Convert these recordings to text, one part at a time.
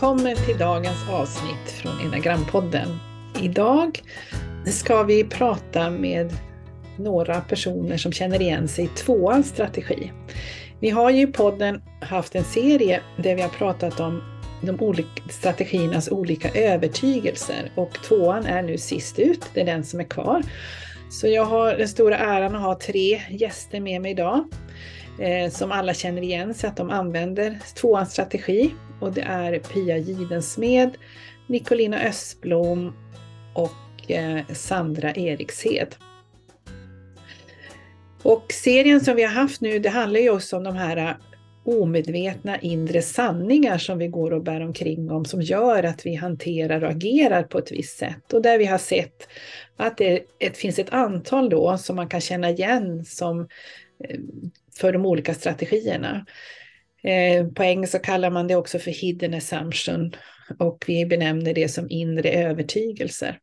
välkommen till dagens avsnitt från Enagrampodden. Idag ska vi prata med några personer som känner igen sig i tvåans strategi. Vi har ju i podden haft en serie där vi har pratat om de olika strategiernas olika övertygelser och tvåan är nu sist ut, det är den som är kvar. Så jag har den stora äran att ha tre gäster med mig idag Eh, som alla känner igen sig att de använder tvåans strategi och det är Pia Gidensmed, Nicolina Östblom och eh, Sandra Erikshed. Och serien som vi har haft nu, det handlar ju också om de här eh, omedvetna inre sanningar som vi går och bär omkring om som gör att vi hanterar och agerar på ett visst sätt. Och där vi har sett att det finns ett antal då som man kan känna igen som eh, för de olika strategierna. Eh, på engelska kallar man det också för hidden assumption och vi benämner det som inre övertygelser.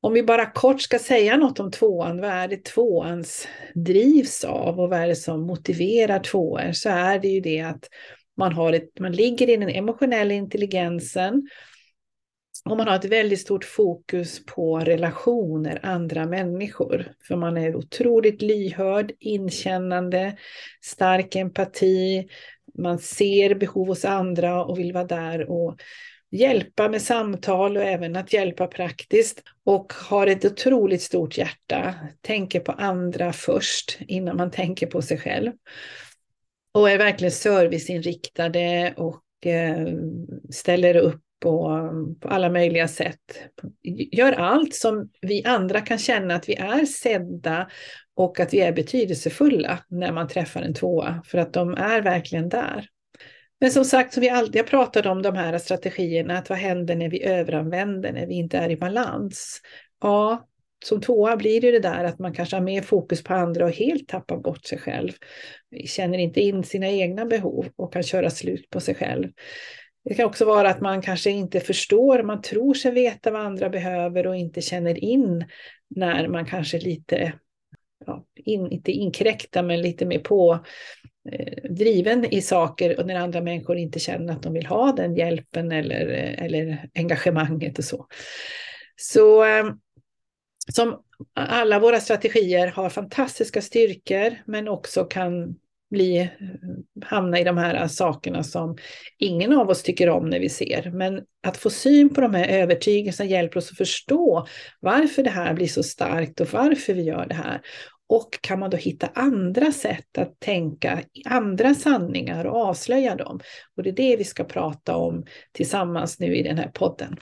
Om vi bara kort ska säga något om tvåan, vad är det tvåans drivs av och vad är det som motiverar tvåor, så är det ju det att man, har ett, man ligger i den emotionella intelligensen och man har ett väldigt stort fokus på relationer, andra människor. För man är otroligt lyhörd, inkännande, stark empati, man ser behov hos andra och vill vara där och hjälpa med samtal och även att hjälpa praktiskt. Och har ett otroligt stort hjärta, tänker på andra först innan man tänker på sig själv. Och är verkligen serviceinriktade och eh, ställer upp på, på alla möjliga sätt. Gör allt som vi andra kan känna att vi är sedda och att vi är betydelsefulla när man träffar en tvåa, för att de är verkligen där. Men som sagt, som vi alltid har pratat om de här strategierna, att vad händer när vi överanvänder, när vi inte är i balans? Ja, som tvåa blir det det där att man kanske har mer fokus på andra och helt tappar bort sig själv. Känner inte in sina egna behov och kan köra slut på sig själv. Det kan också vara att man kanske inte förstår, man tror sig veta vad andra behöver och inte känner in när man kanske lite, ja, in, inte inkräktar men lite mer på eh, driven i saker och när andra människor inte känner att de vill ha den hjälpen eller, eh, eller engagemanget och så. Så eh, som alla våra strategier har fantastiska styrkor men också kan bli, hamna i de här sakerna som ingen av oss tycker om när vi ser. Men att få syn på de här övertygelserna hjälper oss att förstå varför det här blir så starkt och varför vi gör det här. Och kan man då hitta andra sätt att tänka, andra sanningar och avslöja dem. Och det är det vi ska prata om tillsammans nu i den här podden.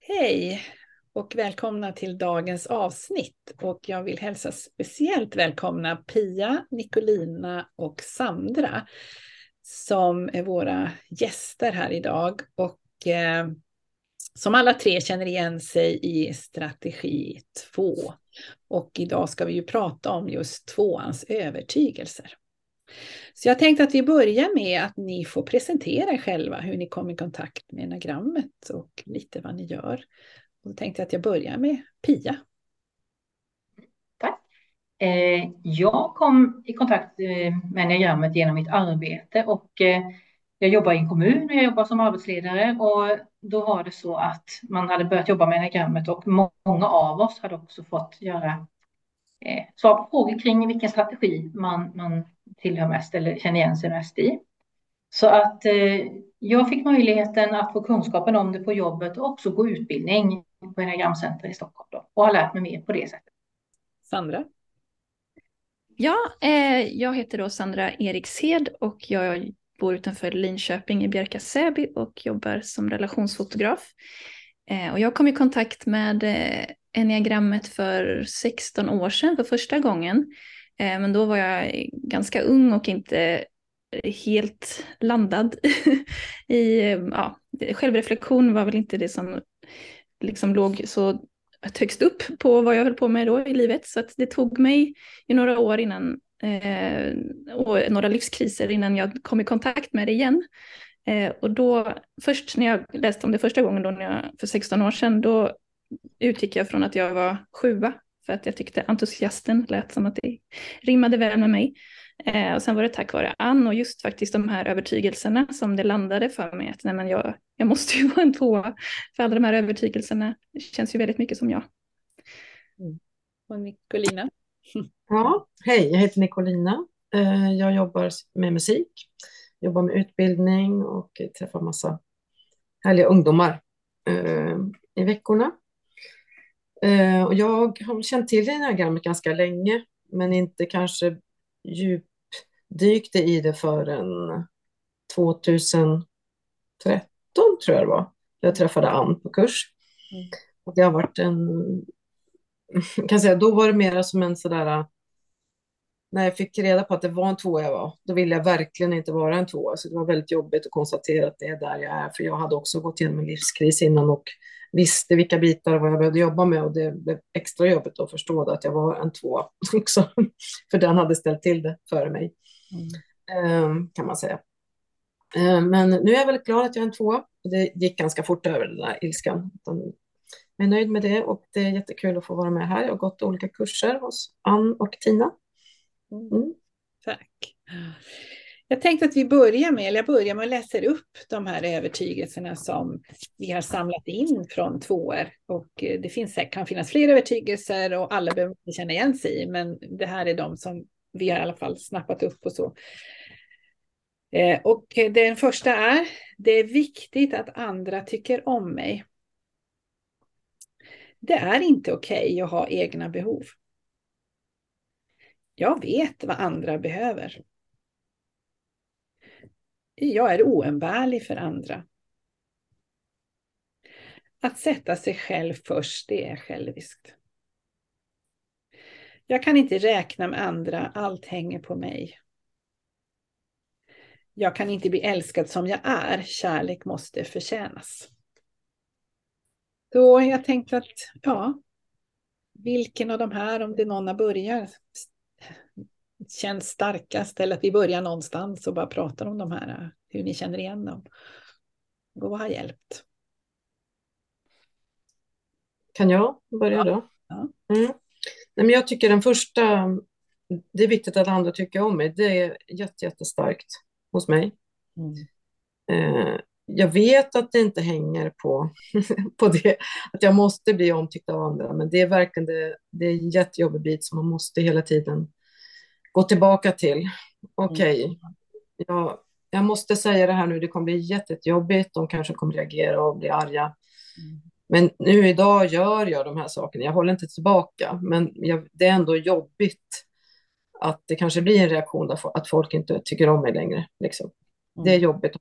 Hej! Och välkomna till dagens avsnitt. Och jag vill hälsa speciellt välkomna Pia, Nicolina och Sandra som är våra gäster här idag och eh, som alla tre känner igen sig i strategi 2. Och idag ska vi ju prata om just tvåans övertygelser. Så jag tänkte att vi börjar med att ni får presentera er själva, hur ni kom i kontakt med enagrammet och lite vad ni gör. Då tänkte jag att jag börjar med Pia. Tack. Eh, jag kom i kontakt eh, med enneagrammet genom mitt arbete och eh, jag jobbar i en kommun och jag jobbar som arbetsledare och då var det så att man hade börjat jobba med enneagrammet och många av oss hade också fått göra eh, svar på frågor kring vilken strategi man, man tillhör mest eller känner igen sig mest i. Så att eh, jag fick möjligheten att få kunskapen om det på jobbet och också gå utbildning på Enneagramcenter i Stockholm då, och har lärt mig mer på det sättet. Sandra? Ja, eh, jag heter då Sandra Erikshed och jag bor utanför Linköping i Bjärka Säby och jobbar som relationsfotograf. Eh, och jag kom i kontakt med eh, enneagrammet för 16 år sedan för första gången. Eh, men då var jag ganska ung och inte helt landad i, ja, självreflektion var väl inte det som liksom låg så högst upp på vad jag höll på med då i livet. Så att det tog mig i några år innan, eh, och några livskriser innan jag kom i kontakt med det igen. Eh, och då, först när jag läste om det första gången, då när jag, för 16 år sedan, då utgick jag från att jag var sjua. För att jag tyckte entusiasten lät som att det rimmade väl med mig. Eh, och sen var det tack vare Ann och just faktiskt de här övertygelserna som det landade för mig att nej, men jag, jag måste ju vara en tvåa. För alla de här övertygelserna känns ju väldigt mycket som jag. Mm. Och Nicolina? Ja, hej, jag heter Nicolina. Eh, jag jobbar med musik, jobbar med utbildning och träffar massa härliga ungdomar eh, i veckorna. Eh, och jag har känt till diagrammet ganska länge, men inte kanske djupdykte i det förrän 2013 tror jag det var. Jag träffade Ann på kurs. Mm. Och det har varit en, kan säga, då var det mer som en sådär, när jag fick reda på att det var en tvåa jag var, då ville jag verkligen inte vara en tvåa. Så det var väldigt jobbigt att konstatera att det är där jag är, för jag hade också gått igenom en livskris innan och visste vilka bitar vad jag behövde jobba med och det blev extra jobbigt att förstå att jag var en två också, för den hade ställt till det före mig, mm. kan man säga. Ehm, men nu är jag väldigt glad att jag är en två. Det gick ganska fort över den där ilskan. Jag är nöjd med det och det är jättekul att få vara med här. Jag har gått olika kurser hos Ann och Tina. Mm. mm. Tack. Jag tänkte att vi börjar med, eller jag börjar med att läsa upp de här övertygelserna som vi har samlat in från tvåor. Och eh, det finns, kan finnas fler övertygelser och alla behöver inte känna igen sig i, men det här är de som vi har i alla fall snappat upp och så. Eh, och den första är, det är viktigt att andra tycker om mig. Det är inte okej okay att ha egna behov. Jag vet vad andra behöver. Jag är oumbärlig för andra. Att sätta sig själv först, det är själviskt. Jag kan inte räkna med andra, allt hänger på mig. Jag kan inte bli älskad som jag är, kärlek måste förtjänas. Så jag tänkte att, ja, vilken av de här, om det är någon av börjar, känns starkast eller att vi börjar någonstans och bara pratar om de här, hur ni känner igen dem. Vad har hjälpt? Kan jag börja då? Ja. Mm. Nej, men jag tycker den första, det är viktigt att andra tycker om mig, det är jätte, jättestarkt hos mig. Mm. Eh, jag vet att det inte hänger på, på det, att jag måste bli omtyckt av andra, men det är verkligen det, det är en jättejobbig bit som man måste hela tiden gå tillbaka till. Okej, okay, mm. jag, jag måste säga det här nu, det kommer bli jättejobbigt, de kanske kommer reagera och bli arga. Men nu idag gör jag de här sakerna, jag håller inte tillbaka, men jag, det är ändå jobbigt att det kanske blir en reaktion att folk inte tycker om mig längre. Liksom. Mm. Det är jobbigt.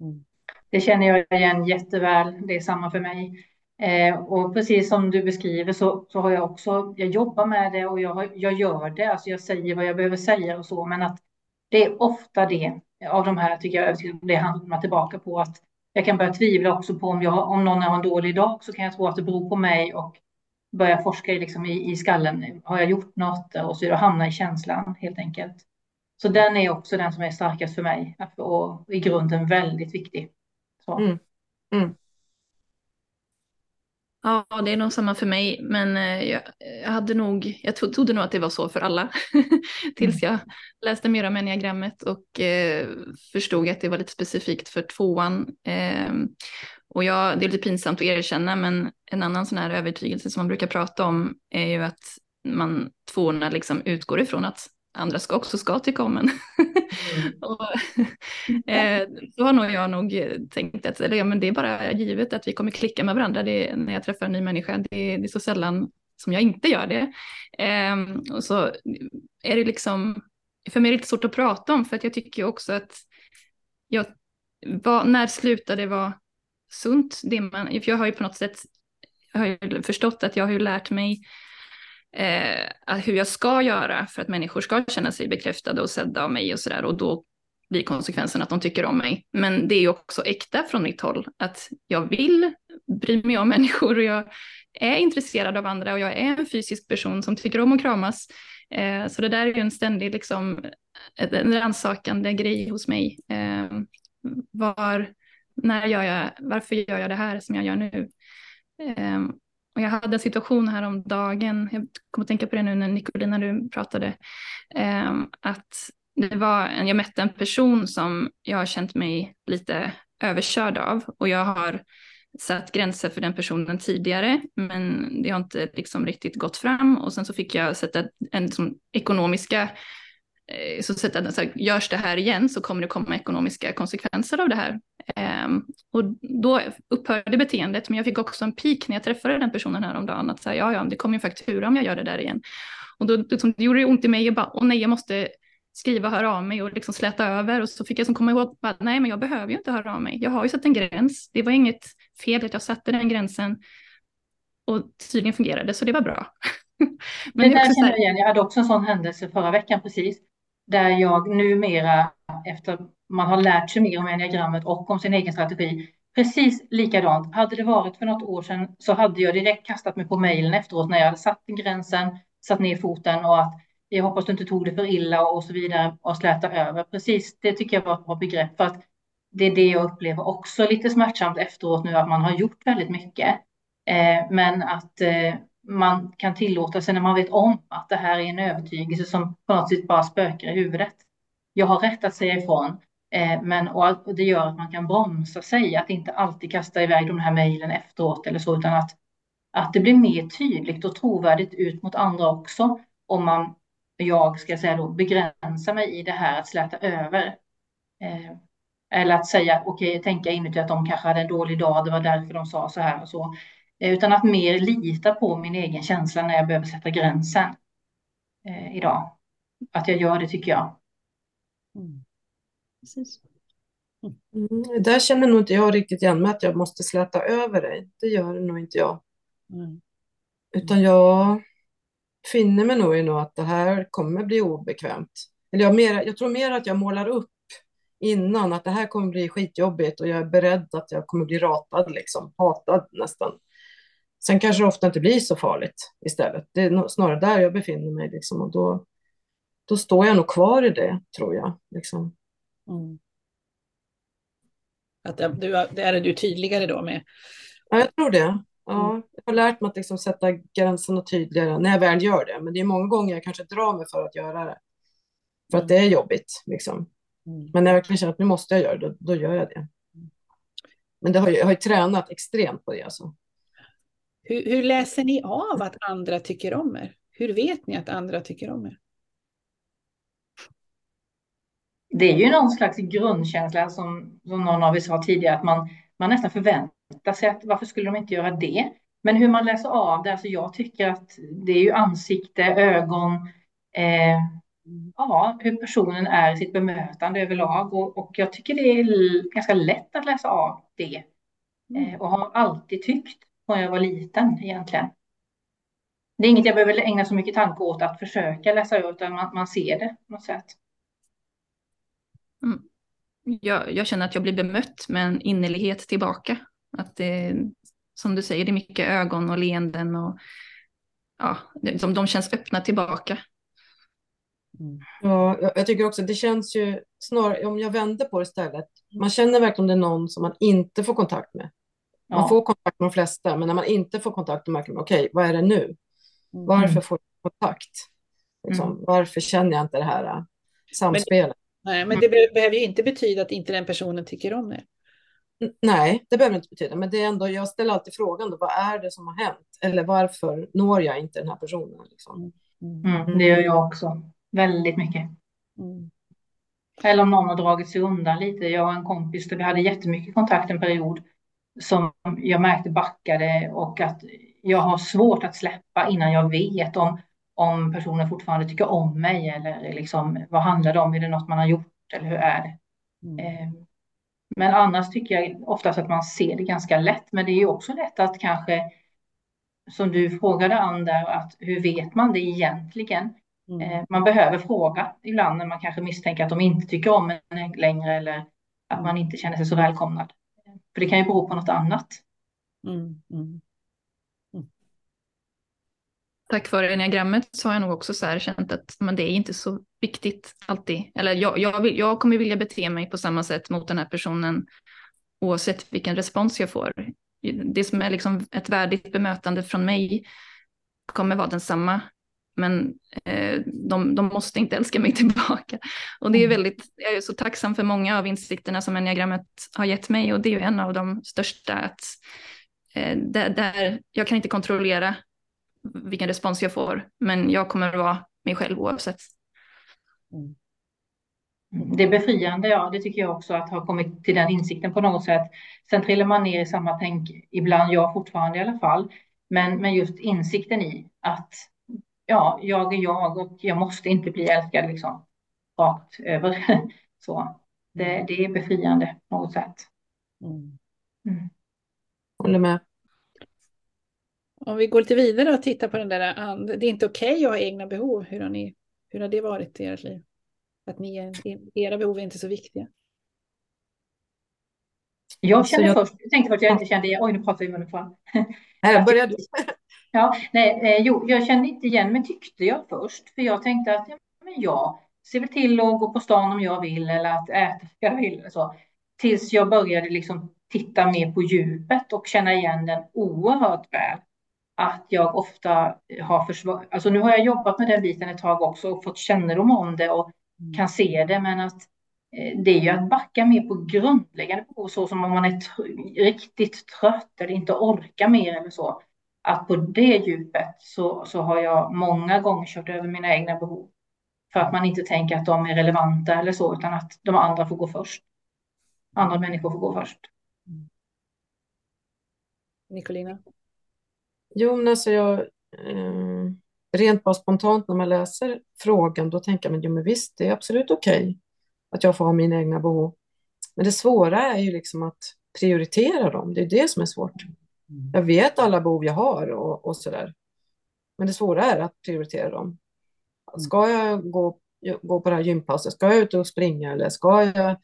Mm. Det känner jag igen jätteväl, det är samma för mig. Eh, och precis som du beskriver så, så har jag också, jag jobbar med det och jag, jag gör det, alltså jag säger vad jag behöver säga och så, men att det är ofta det av de här tycker jag det handlar tillbaka på att jag kan börja tvivla också på om, jag, om någon har en dålig dag så kan jag tro att det beror på mig och börja forska i, liksom, i, i skallen. Har jag gjort något? Och så hamna i känslan helt enkelt. Så den är också den som är starkast för mig och i grunden väldigt viktig. Så. Mm. Mm. Ja, det är nog samma för mig, men eh, jag, jag hade nog, jag tro, trodde nog att det var så för alla, tills mm. jag läste mer om enneagrammet och eh, förstod att det var lite specifikt för tvåan. Eh, och jag, det är lite pinsamt att erkänna, men en annan sån här övertygelse som man brukar prata om är ju att man tvåorna liksom utgår ifrån att andra ska också ska tycka om en. Mm. och, eh, så har nog jag nog tänkt att eller, ja, men det är bara givet att vi kommer klicka med varandra det, när jag träffar en ny människa. Det, det är så sällan som jag inte gör det. Eh, och så är det liksom, för mig är det lite svårt att prata om för att jag tycker också att jag, var, när slutade det vara sunt? Det man, för jag har ju på något sätt jag har ju förstått att jag har ju lärt mig eh, hur jag ska göra för att människor ska känna sig bekräftade och sedda av mig och sådär. Och då blir konsekvensen att de tycker om mig. Men det är ju också äkta från mitt håll, att jag vill bry mig om människor och jag är intresserad av andra och jag är en fysisk person som tycker om att kramas. Eh, så det där är ju en ständig liksom, en rannsakande grej hos mig. Eh, var, när gör jag, varför gör jag det här som jag gör nu? Eh, och jag hade en situation här om dagen, jag kommer att tänka på det nu när Nicolina du pratade, eh, att det var jag mötte en person som jag har känt mig lite överkörd av. Och jag har satt gränser för den personen tidigare, men det har inte liksom riktigt gått fram. Och sen så fick jag sätta en som ekonomiska eh, så sätta, så här, görs det här igen så kommer det komma ekonomiska konsekvenser av det här. Um, och då upphörde beteendet, men jag fick också en pik när jag träffade den personen häromdagen, att säga, ja, ja, det kommer en faktura om jag gör det där igen. Och då liksom, det gjorde det ont i mig och bara, åh nej, jag måste skriva höra av mig och liksom släta över. Och så fick jag som komma ihåg, bara, nej men jag behöver ju inte höra av mig. Jag har ju satt en gräns. Det var inget fel att jag satte den gränsen. Och tydligen fungerade, så det var bra. men det där känner jag igen. Jag hade också en sån händelse förra veckan precis. Där jag numera, efter man har lärt sig mer om enneagrammet och om sin egen strategi, precis likadant. Hade det varit för något år sedan så hade jag direkt kastat mig på mejlen efteråt när jag hade satt gränsen, satt ner foten och att jag hoppas du inte tog det för illa och så vidare och släta över. Precis, det tycker jag var ett bra begrepp för att det är det jag upplever också lite smärtsamt efteråt nu att man har gjort väldigt mycket. Eh, men att eh, man kan tillåta sig när man vet om att det här är en övertygelse som på något sätt bara spökar i huvudet. Jag har rätt att säga ifrån, eh, men och det gör att man kan bromsa sig, att inte alltid kasta iväg de här mejlen efteråt eller så, utan att, att det blir mer tydligt och trovärdigt ut mot andra också om man jag ska säga då, begränsar mig i det här att släta över. Eh, eller att säga, okej, okay, tänka inuti att de kanske hade en dålig dag, det var därför de sa så här och så. Eh, utan att mer lita på min egen känsla när jag behöver sätta gränsen eh, idag. Att jag gör det tycker jag. Mm. Precis. Mm, där känner nog inte jag riktigt igen mig att jag måste släta över dig. Det gör nog inte jag. Mm. Utan jag finner mig nog i nog att det här kommer bli obekvämt. Eller jag, mer, jag tror mer att jag målar upp innan att det här kommer bli skitjobbigt och jag är beredd att jag kommer bli ratad, liksom, hatad nästan. Sen kanske det ofta inte blir så farligt istället. Det är snarare där jag befinner mig liksom, och då, då står jag nog kvar i det, tror jag. Liksom. Mm. Att det, du, det är du tydligare då med? Ja, jag tror det. Ja, mm. jag har lärt mig att liksom sätta gränserna tydligare när jag väl gör det. Men det är många gånger jag kanske drar mig för att göra det. För att det är jobbigt. Liksom. Mm. Men när jag verkligen känner att nu måste jag göra det, då, då gör jag det. Men det har, jag har ju tränat extremt på det. Alltså. Hur, hur läser ni av att andra tycker om er? Hur vet ni att andra tycker om er? Det är ju någon slags grundkänsla som, som någon av er sa tidigare, att man, man nästan förväntar förvänta sig att varför skulle de inte göra det? Men hur man läser av det, alltså jag tycker att det är ju ansikte, ögon, eh, ja, hur personen är i sitt bemötande överlag och, och jag tycker det är ganska lätt att läsa av det eh, och har alltid tyckt när jag var liten egentligen. Det är inget jag behöver ägna så mycket tanke åt att försöka läsa ut, utan man, man ser det på något sätt. Mm. Jag, jag, känner att jag blir bemött med en innerlighet tillbaka. Att det, som du säger, det är mycket ögon och leenden och ja, de, de känns öppna tillbaka. Mm. Ja, jag tycker också det känns ju snarare, om jag vänder på det istället, man känner verkligen om det är någon som man inte får kontakt med. Man ja. får kontakt med de flesta, men när man inte får kontakt med märker man, okej, okay, vad är det nu? Mm. Varför får jag kontakt? Liksom, mm. Varför känner jag inte det här äh, samspelet? Men, nej, men det be behöver ju inte betyda att inte den personen tycker om det. Nej, det behöver inte betyda, men det är ändå, jag ställer alltid frågan då, vad är det som har hänt? Eller varför når jag inte den här personen? Liksom? Mm, mm det gör jag också, väldigt mycket. Mm. Eller om någon har dragit sig undan lite. Jag och en kompis där vi hade jättemycket kontakt en period som jag märkte backade och att jag har svårt att släppa innan jag vet om, om personen fortfarande tycker om mig eller liksom, vad handlar det om? Är det något man har gjort eller hur är det? Mm. Eh, men annars tycker jag oftast att man ser det ganska lätt. Men det är också lätt att kanske, som du frågade Ann där, att hur vet man det egentligen? Mm. Eh, man behöver fråga ibland när man kanske misstänker att de inte tycker om en längre eller att man inte känner sig så välkomnad. För det kan ju bero på något annat. Mm. Mm tack vare enneagrammet så har jag nog också så här känt att men det är inte så viktigt alltid. Eller jag, jag, vill, jag kommer vilja bete mig på samma sätt mot den här personen oavsett vilken respons jag får. det som är liksom ett värdigt bemötande från mig kommer vara densamma. Men eh, de, de måste inte älska mig tillbaka. Och det är mm. väldigt, jag är så tacksam för många av insikterna som enneagrammet har gett mig och det är ju en av de största. Att, eh, där, där, jag kan inte kontrollera vilken respons jag får, men jag kommer att vara mig själv oavsett. Mm. Det är befriande, ja, det tycker jag också, att ha kommit till den insikten på något sätt. Sen trillar man ner i samma tänk, ibland jag fortfarande i alla fall, men, men just insikten i att ja, jag är jag och jag måste inte bli älskad liksom rakt över. Så det, det är befriande på något sätt. Mm. Mm. Håller med. Om vi går lite vidare och tittar på den där, det är inte okej okay att ha egna behov. Hur har, ni, hur har det varit i ert liv? Att ni, era behov är inte så viktiga. Jag kände jag... först, jag tänkte att jag inte kände, oj nu pratar vi börjar du. Ja, nej, eh, jo, jag kände inte igen mig tyckte jag först, för jag tänkte att ja, men jag ser väl till att gå på stan om jag vill eller att äta om jag vill. Eller så. Tills jag började liksom titta mer på djupet och känna igen den oerhört väl. Att jag ofta har försvar... Alltså nu har jag jobbat med den biten ett tag också och fått kännedom om det och mm. kan se det, men att eh, det är ju att backa mer på grundläggande behov, så som om man är riktigt trött eller inte orkar mer eller så att på det djupet så, så har jag många gånger kört över mina egna behov. För att man inte tänker att de är relevanta eller så, utan att de andra får gå först. Andra människor får gå först. Nicolina? Jo, men alltså jag... Eh, rent bara spontant när man läser frågan, då tänker man, jo men visst, det är absolut okej okay att jag får ha mina egna behov. Men det svåra är ju liksom att prioritera dem, det är det som är svårt. Mm. Jag vet alla behov jag har och, och där. Men det svåra är att prioritera dem. Mm. Ska jag gå, gå på det här gympasset? Ska jag ut och springa eller ska jag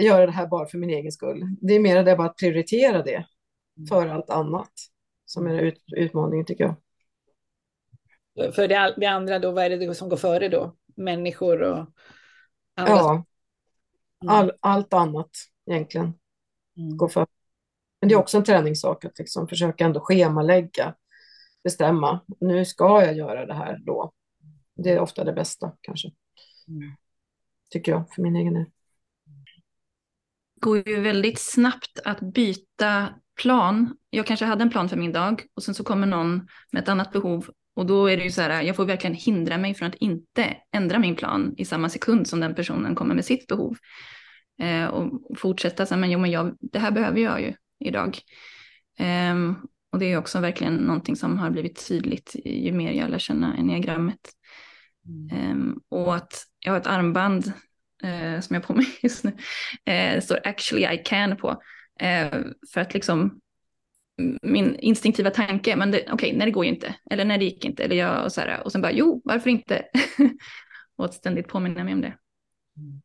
göra det här bara för min egen skull? Det är mer det bara att prioritera det mm. för allt annat som är ut, utmaningen tycker jag. För det, det, andra då, vad är det som går före då? Människor och andra? Ja, All, allt annat egentligen mm. går före. Men det är också en träningssak att liksom försöka ändå schemalägga, bestämma. Nu ska jag göra det här då. Det är ofta det bästa kanske. Mm. Tycker jag för min egen del. Det går ju väldigt snabbt att byta plan. Jag kanske hade en plan för min dag och sen så kommer någon med ett annat behov och då är det ju så här, jag får verkligen hindra mig från att inte ändra min plan i samma sekund som den personen kommer med sitt behov. Eh, och fortsätta så här, men jo men jag, det här behöver jag ju idag. Um, och det är också verkligen någonting som har blivit tydligt ju mer jag lär känna enneagrammet. Mm. Um, och att jag har ett armband uh, som jag har på mig just nu. Det står actually I can på. Uh, för att liksom min instinktiva tanke, men okej, okay, nej det går ju inte, eller nej det gick inte, eller jag, och, så här, och sen bara jo, varför inte? och att ständigt påminna mig om det. Mm.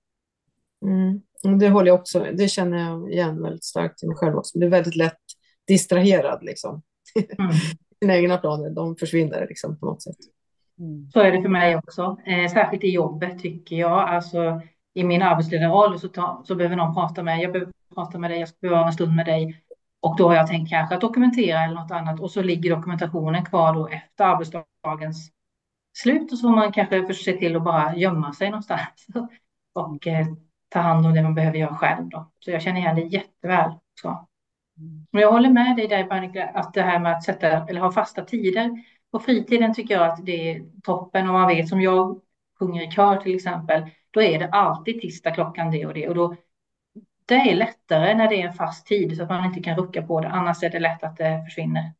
Det håller jag också, det känner jag igen väldigt starkt i mig själv också. Det är väldigt lätt distraherad liksom. Mm. Sina egna planer, de försvinner liksom på något sätt. Mm. Så är det för mig också, eh, särskilt i jobbet tycker jag. Alltså i min arbetsledarroll så, ta, så behöver någon prata med, jag behöver prata med dig, jag ska behöva en stund med dig. Och då har jag tänkt kanske att dokumentera eller något annat och så ligger dokumentationen kvar då efter arbetsdagens slut och så får man kanske se till att bara gömma sig någonstans och eh, ta hand om det man behöver göra själv. Då. Så jag känner igen det jätteväl. Så. Men jag håller med dig där, Annika, att det här med att sätta eller ha fasta tider på fritiden tycker jag att det är toppen. Om man vet som jag sjunger i kör till exempel, då är det alltid tisdag klockan det och det. Och då, det är lättare när det är en fast tid så att man inte kan rucka på det. Annars är det lätt att det försvinner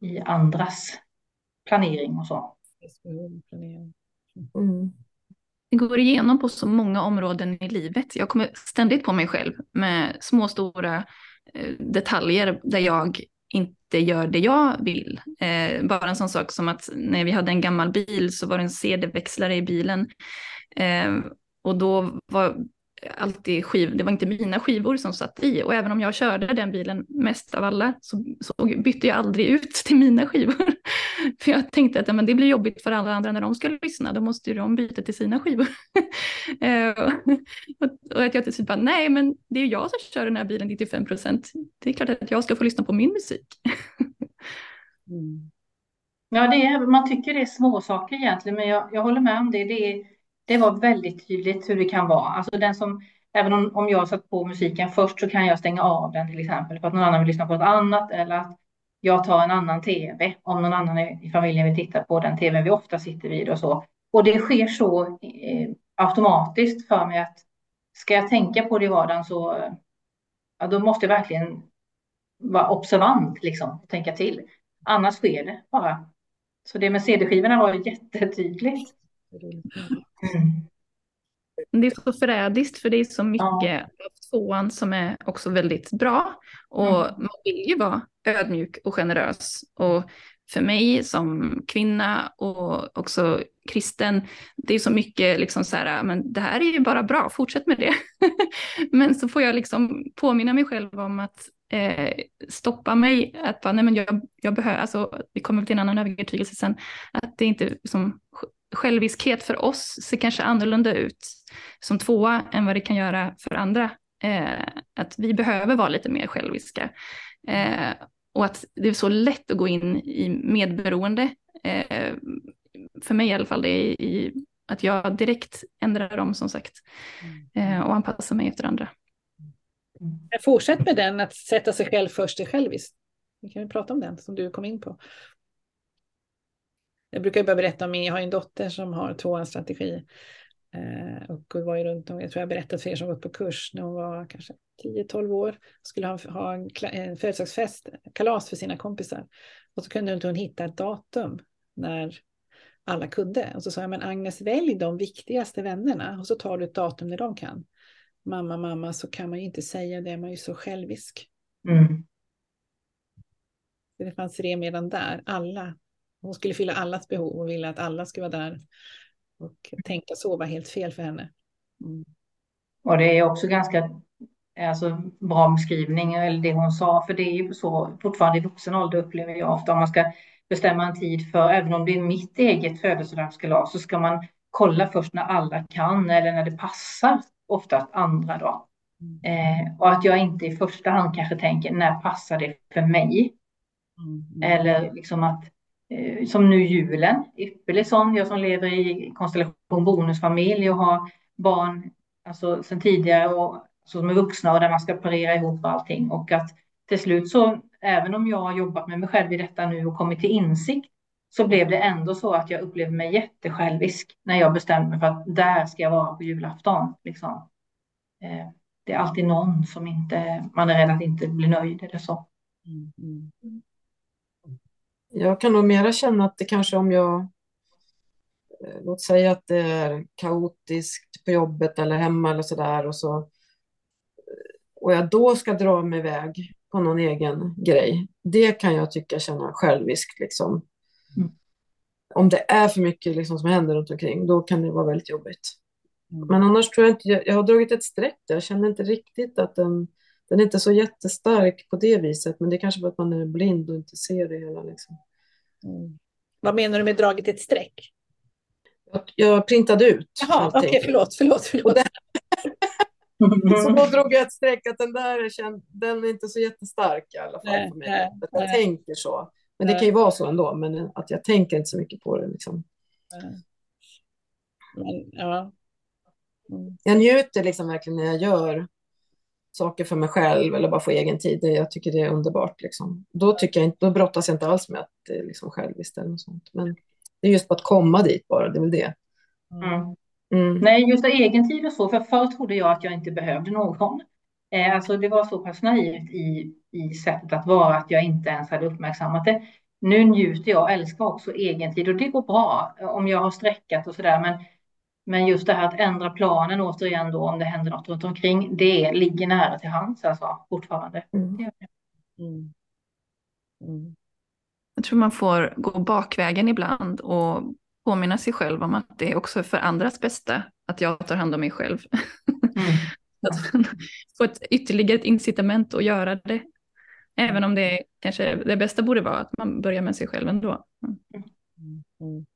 i andras planering och så. Mm det går igenom på så många områden i livet. Jag kommer ständigt på mig själv med små stora eh, detaljer där jag inte gör det jag vill. Eh, bara en sån sak som att när vi hade en gammal bil så var det en CD-växlare i bilen. Eh, och då var alltid skiv, det var inte mina skivor som satt i. Och även om jag körde den bilen mest av alla så, så bytte jag aldrig ut till mina skivor. för jag tänkte att men det blir jobbigt för alla andra när de ska lyssna, då måste ju de byta till sina skivor. Eh, och att jag till slut bara, nej men det är jag som kör den här bilen 95 procent. Det är klart att jag ska få lyssna på min musik. mm. Ja, det är, man tycker det är små saker egentligen, men jag, jag håller med om det. Det, det var väldigt tydligt hur det kan vara. Alltså den som, även om, om jag satt på musiken först så kan jag stänga av den till exempel för att någon annan vill lyssna på något annat eller att jag tar en annan tv om någon annan i familjen vill titta på den tv vi ofta sitter vid och så. Och det sker så eh, automatiskt för mig att ska jag tänka på det i vardagen så ja, då måste jag verkligen vara observant liksom och tänka till. Annars sker det bara. Så det med CD-skivorna var jättetydligt. Mm. Det är så förrädiskt för det är så mycket ja. av tvåan som är också väldigt bra. Och mm. man vill ju vara ödmjuk och generös. Och för mig som kvinna och också kristen, det är så mycket liksom så här, men det här är ju bara bra, fortsätt med det. men så får jag liksom påminna mig själv om att eh, stoppa mig, att bara, nej men jag, jag behöver, alltså vi kommer till en annan övertygelse sen, att det inte som själviskhet för oss ser kanske annorlunda ut som tvåa än vad det kan göra för andra. Eh, att vi behöver vara lite mer själviska. Eh, och att det är så lätt att gå in i medberoende. Eh, för mig i alla fall, det är i, att jag direkt ändrar om som sagt. Eh, och anpassar mig efter andra. Fortsätt med den, att sätta sig själv först är själviskt. Vi kan väl prata om den som du kom in på. Jag brukar bara berätta om min, jag har en dotter som har tvåans strategi. Eh, och var ju runt om, jag tror jag berättat för er som gått på kurs när hon var kanske 10-12 år. Skulle ha, ha en, en födelsedagsfest, kalas för sina kompisar. Och så kunde inte hon hitta ett datum när alla kunde. Och så sa jag, men Agnes välj de viktigaste vännerna och så tar du ett datum när de kan. Mamma, mamma, så kan man ju inte säga det, man är ju så självisk. Mm. Det fanns redan där, alla hon skulle fylla allas behov och ville att alla skulle vara där. Och tänka så var helt fel för henne. Mm. Och det är också ganska alltså, bra beskrivning, eller det hon sa, för det är ju så fortfarande i vuxen ålder upplever jag ofta om man ska bestämma en tid för, även om det är mitt eget födelsedagskalas, så ska man kolla först när alla kan eller när det passar oftast andra då. Mm. Eh, och att jag inte i första hand kanske tänker när passar det för mig? Mm. Eller liksom att Eh, som nu julen, ypperlig sån, jag som lever i konstellation bonusfamilj och har barn alltså sen tidigare och som är vuxna och där man ska parera ihop allting och att till slut så även om jag har jobbat med mig själv i detta nu och kommit till insikt så blev det ändå så att jag upplevde mig jättesjälvisk när jag bestämde mig för att där ska jag vara på julafton. Liksom. Eh, det är alltid någon som inte, man är rädd att inte bli nöjd eller så. Mm. mm. Jag kan nog mera känna att det kanske om jag, eh, låt säga att det är kaotiskt på jobbet eller hemma eller sådär och så, och jag då ska dra mig iväg på någon egen grej, det kan jag tycka känna själviskt liksom. Mm. Om det är för mycket liksom som händer runt omkring, då kan det vara väldigt jobbigt. Mm. Men annars tror jag inte, jag, jag har dragit ett streck där, jag känner inte riktigt att den den är inte så jättestark på det viset, men det kanske för att man är blind och inte ser det hela. Liksom. Mm. Vad menar du med dragit ett streck? Jag, printade ut Jaha, okej, okay, förlåt, förlåt. förlåt. Så då drog jag ett streck att den där är, känd, den är inte så jättestark i alla fall nej, för mig. Nej, jag nej. tänker så. Men det kan ju vara så ändå, men att jag tänker inte så mycket på det. Liksom. Men, ja. Mm. Jag njuter liksom verkligen när jag gör saker för mig själv eller bara få egen tid. Jag tycker det är underbart. Liksom. Då, tycker jag inte, då brottas jag inte alls med att det är liksom själviskt eller något sånt. Men det är just på att komma dit bara, det är väl det. Mm. Mm. Nej, just egen tid och så, för förr trodde jag att jag inte behövde någon. Eh, alltså det var så pass naivt i, i sättet att vara att jag inte ens hade uppmärksammat det. Nu njuter jag och älskar också egen tid och det går bra om jag har sträckat och sådär. Men men just det här att ändra planen återigen då om det händer något runt omkring, det ligger nära till hands alltså fortfarande. Mm. Mm. Mm. Jag tror man får gå bakvägen ibland och påminna sig själv om att det är också för andras bästa att jag tar hand om mig själv. Mm. att få ett ytterligare ett incitament att göra det. Även om det kanske det bästa borde vara att man börjar med sig själv ändå. Mm.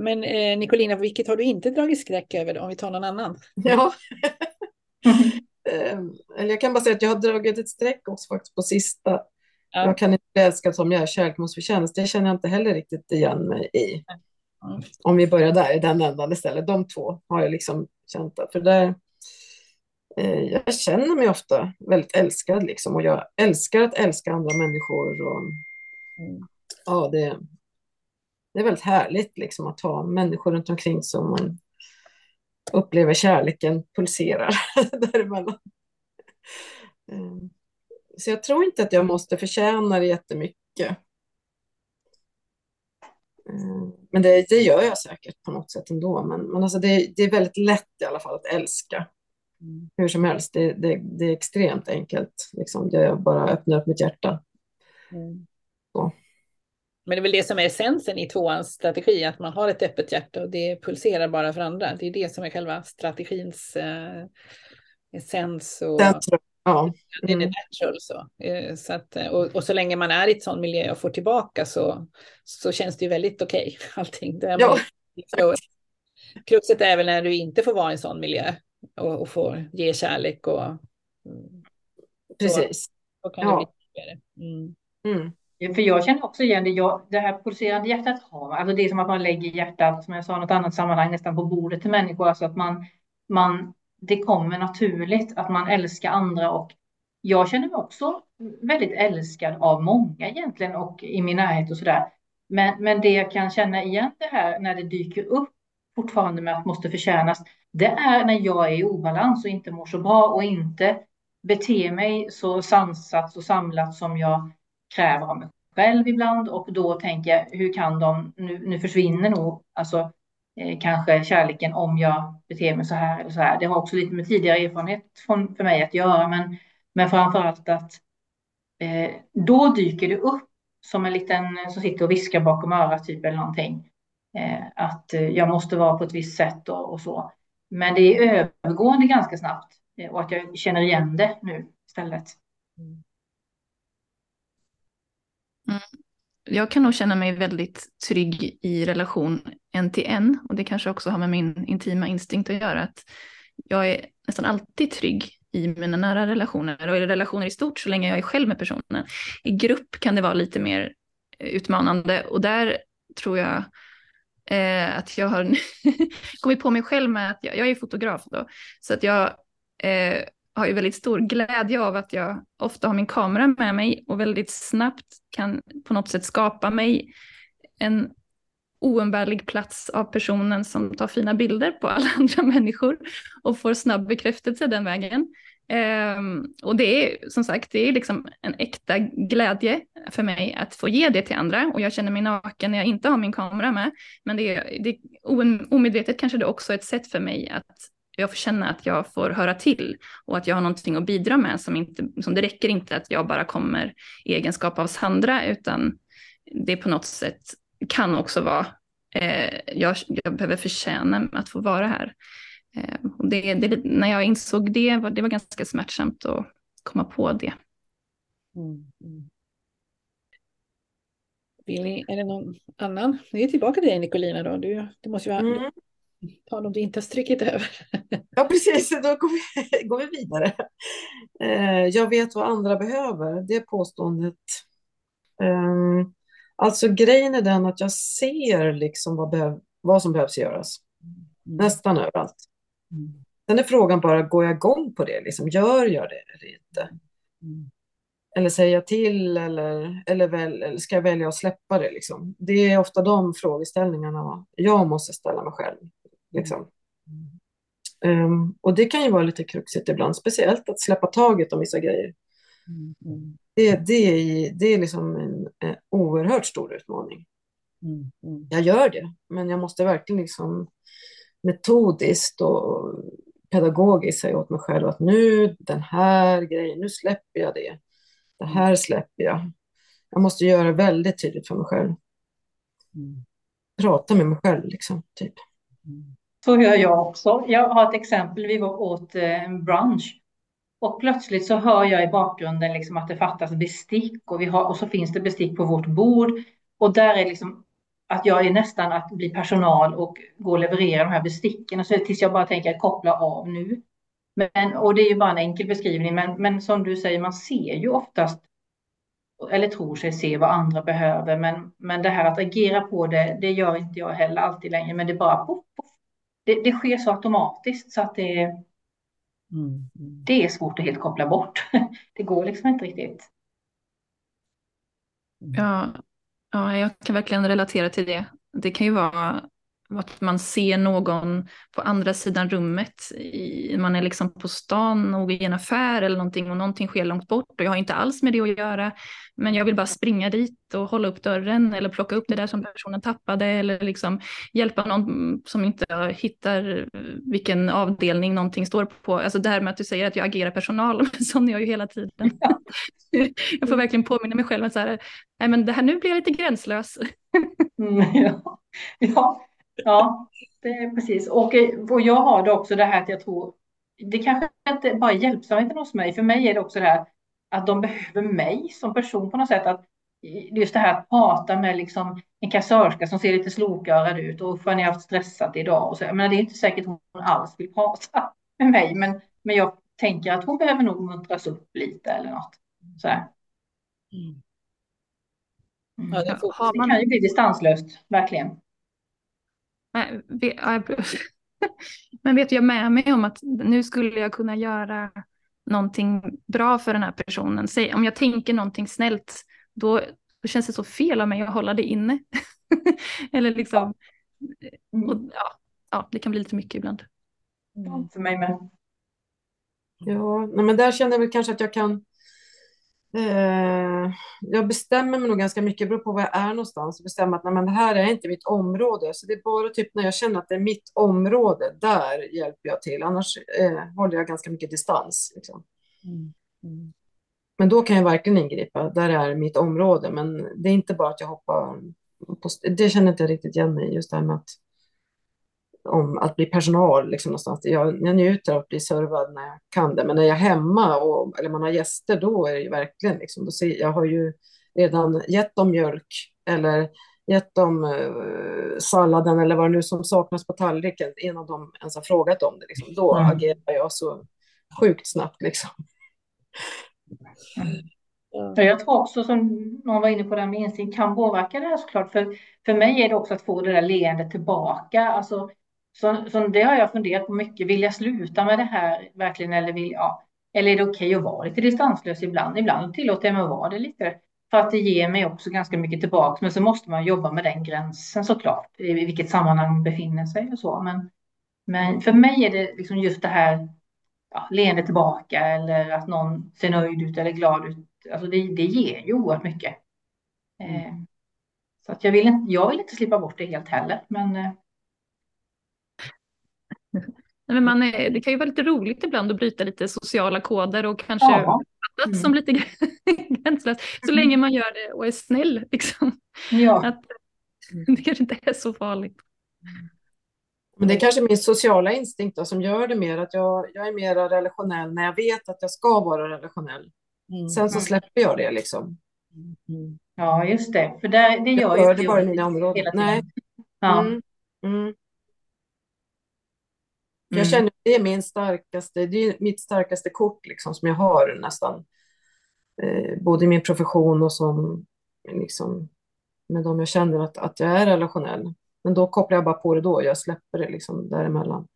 Mm. Men eh, Nicolina, vilket har du inte dragit skräck över om vi tar någon annan? Ja. Eller jag kan bara säga att jag har dragit ett streck också faktiskt på sista. Ja. Jag kan inte bli älskad som jag är, kärlek måste förtjänas. Det känner jag inte heller riktigt igen mig i. Mm. Om vi börjar där, i den ändan istället. De två har jag liksom känt att, för där, eh, jag känner mig ofta väldigt älskad liksom och jag älskar att älska andra människor. Och, mm. Ja, det, det är väldigt härligt liksom att ha människor runt omkring som man upplever kärleken pulserar däremellan. Ehm, så jag tror inte att jag måste förtjäna det jättemycket. Ehm, men det, det gör jag säkert på något sätt ändå. Men, men alltså det, det är väldigt lätt i alla fall att älska. Mm. Hur som helst, det, det, det är extremt enkelt. Liksom. Jag bara öppnar upp mitt hjärta. Mm. Så. Men det är väl det som är essensen i tvåans strategi, att man har ett öppet hjärta och det pulserar bara för andra. Det är det som är själva strategins eh, essens. Och, ja. Det är natural så. Så att, och, och, så länge man är i ett sån miljö och får tillbaka så, så känns det ju väldigt okej okay, allting. Det ja. Kruxet är väl när du inte får vara i en sån miljö och, och får ge kärlek och... Precis. Så, så kan ja. det bli mm. Mm. För jag känner också igen det, jag, det här pulserande hjärtat har alltså det är som att man lägger hjärtat, som jag sa i något annat sammanhang, nästan på bordet till människor, alltså att man, man, det kommer naturligt att man älskar andra och jag känner mig också väldigt älskad av många egentligen och i min närhet och sådär. Men, men det jag kan känna igen det här när det dyker upp fortfarande med att måste förtjänas, det är när jag är i obalans och inte mår så bra och inte beter mig så sansat och samlat som jag kräver av mig själv ibland och då tänker jag hur kan de, nu, nu försvinner nog alltså eh, kanske kärleken om jag beter mig så här eller så här. Det har också lite med tidigare erfarenhet från, för mig att göra men, men framför allt att eh, då dyker det upp som en liten som sitter och viskar bakom örat typ eller någonting. Eh, att eh, jag måste vara på ett visst sätt och, och så. Men det är övergående ganska snabbt eh, och att jag känner igen det nu istället. Mm. Mm. Jag kan nog känna mig väldigt trygg i relation en till en och det kanske också har med min intima instinkt att göra. Att jag är nästan alltid trygg i mina nära relationer och i relationer i stort så länge jag är själv med personen. I grupp kan det vara lite mer utmanande och där tror jag eh, att jag har kommit på mig själv med att jag, jag är fotograf då, så att jag eh, har ju väldigt stor glädje av att jag ofta har min kamera med mig och väldigt snabbt kan på något sätt skapa mig en oumbärlig plats av personen som tar fina bilder på alla andra människor och får snabb bekräftelse den vägen. Um, och det är som sagt, det är liksom en äkta glädje för mig att få ge det till andra och jag känner mig naken när jag inte har min kamera med. Men det är, det är omedvetet kanske det också är ett sätt för mig att jag får känna att jag får höra till och att jag har någonting att bidra med som inte, som det räcker inte att jag bara kommer i egenskap av Sandra utan det på något sätt kan också vara, eh, jag, jag behöver förtjäna att få vara här. Eh, och det, det, när jag insåg det, var, det var ganska smärtsamt att komma på det. Mm. Mm. Billy, är det någon annan? Vi är tillbaka till dig Nicolina då. Du, du måste ju ha mm tal om du inte har strukit över. Ja, precis. Då går vi, går vi vidare. Eh, jag vet vad andra behöver. Det påståendet. Eh, alltså grejen är den att jag ser liksom vad, behöv, vad som behövs göras. Mm. Nästan överallt. Mm. Sen är frågan bara, går jag igång på det? Liksom, gör jag det eller inte? Mm. Eller säger jag till eller, eller, väl, eller ska jag välja att släppa det? Liksom? Det är ofta de frågeställningarna jag måste ställa mig själv. Liksom. Um, och det kan ju vara lite kruxigt ibland, speciellt att släppa taget om vissa grejer. Mm. Det, det, är, det är liksom en, en oerhört stor utmaning. Mm. Mm. Jag gör det, men jag måste verkligen liksom metodiskt och pedagogiskt säga åt mig själv att nu den här grejen, nu släpper jag det. Det här släpper jag. Jag måste göra det väldigt tydligt för mig själv. Mm. Prata med mig själv, liksom, typ. Så gör jag också. Jag har ett exempel. Vi var åt eh, en brunch Och plötsligt så hör jag i bakgrunden liksom att det fattas bestick och, vi har, och så finns det bestick på vårt bord. Och där är liksom att jag är nästan att bli personal och gå och leverera de här besticken. Och så tills jag bara tänker att koppla av nu. Men, och det är ju bara en enkel beskrivning, men, men som du säger, man ser ju oftast eller tror sig se vad andra behöver. Men, men det här att agera på det, det gör inte jag heller alltid längre. Men det bara poff, poff. Det, det sker så automatiskt så att det, mm. Mm. det är svårt att helt koppla bort. Det går liksom inte riktigt. Ja, ja, jag kan verkligen relatera till det. Det kan ju vara att man ser någon på andra sidan rummet. I, man är liksom på stan och i en affär eller någonting och någonting sker långt bort och jag har inte alls med det att göra. Men jag vill bara springa dit och hålla upp dörren eller plocka upp det där som personen tappade eller liksom hjälpa någon som inte hittar vilken avdelning någonting står på. Alltså det här med att du säger att jag agerar personal, sån är jag ju hela tiden. Ja. jag får verkligen påminna mig själv att så här, nej men det här nu blir jag lite gränslös. Mm, ja. ja, Ja, det är precis. Och, och jag har det också det här att jag tror, det kanske inte bara är hjälpsamheten hos mig, för mig är det också det här att de behöver mig som person på något sätt. Att just det här att prata med liksom en kassörska som ser lite slokörad ut och har ni haft stressat idag? Och så, men det är inte säkert hon alls vill prata med mig, men, men jag tänker att hon behöver nog muntras upp lite eller något. Så här. Mm. Ja, det, får, det kan ju bli distanslöst, verkligen. Men vet du, jag med mig om att nu skulle jag kunna göra någonting bra för den här personen. Säg, om jag tänker någonting snällt, då, då känns det så fel av mig att hålla det inne. Eller liksom, och, ja, ja, det kan bli lite mycket ibland. Mm. För mig med. Ja, men där känner jag väl kanske att jag kan Eh, jag bestämmer mig nog ganska mycket, det beror på var jag är någonstans, och bestämmer att nej, men det här är inte mitt område. Så det är bara typ när jag känner att det är mitt område, där hjälper jag till. Annars eh, håller jag ganska mycket distans. Liksom. Mm. Mm. Men då kan jag verkligen ingripa, där är mitt område. Men det är inte bara att jag hoppar på, det känner inte jag riktigt igen mig just det här med att om att bli personal liksom någonstans. Jag, jag njuter av att bli servad när jag kan det, men när jag är hemma och, eller man har gäster, då är det ju verkligen liksom, då ser, jag har ju redan gett dem mjölk eller gett dem eh, salladen eller vad det nu som saknas på tallriken innan de ens har frågat om det. Liksom. Då mm. agerar jag så sjukt snabbt liksom. Ja. Jag tror också, som någon var inne på, det med instinkt kan påverka det här såklart. För, för mig är det också att få det där leendet tillbaka. Alltså, så, så det har jag funderat på mycket. Vill jag sluta med det här verkligen? Eller, vill, ja, eller är det okej okay att vara lite distanslös ibland? Ibland tillåter jag mig att vara det lite. För att det ger mig också ganska mycket tillbaka. Men så måste man jobba med den gränsen såklart. I vilket sammanhang man befinner sig och så. Men, men för mig är det liksom just det här ja, leende tillbaka eller att någon ser nöjd ut eller glad ut. Alltså det, det ger ju oerhört mycket. Eh, så att jag, vill inte, jag vill inte slippa bort det helt heller. Men eh, men man är, det kan ju vara lite roligt ibland att bryta lite sociala koder och kanske ja. mm. som lite gränslöst. Så länge man gör det och är snäll. Liksom. Ja. Att, det kanske inte är så farligt. Men det är kanske min sociala instinkt då, som gör det mer att jag, jag är mer relationell när jag vet att jag ska vara relationell. Mm. Sen så mm. släpper jag det liksom. Mm. Ja, just det. För det, det gör jag ju inte. det bara i mina områden. Nej. Ja. Mm. Mm. Jag känner att det är min starkaste, det är mitt starkaste kort liksom, som jag har nästan. Eh, både i min profession och som liksom, med de jag känner att, att jag är relationell. Men då kopplar jag bara på det då, jag släpper det liksom däremellan.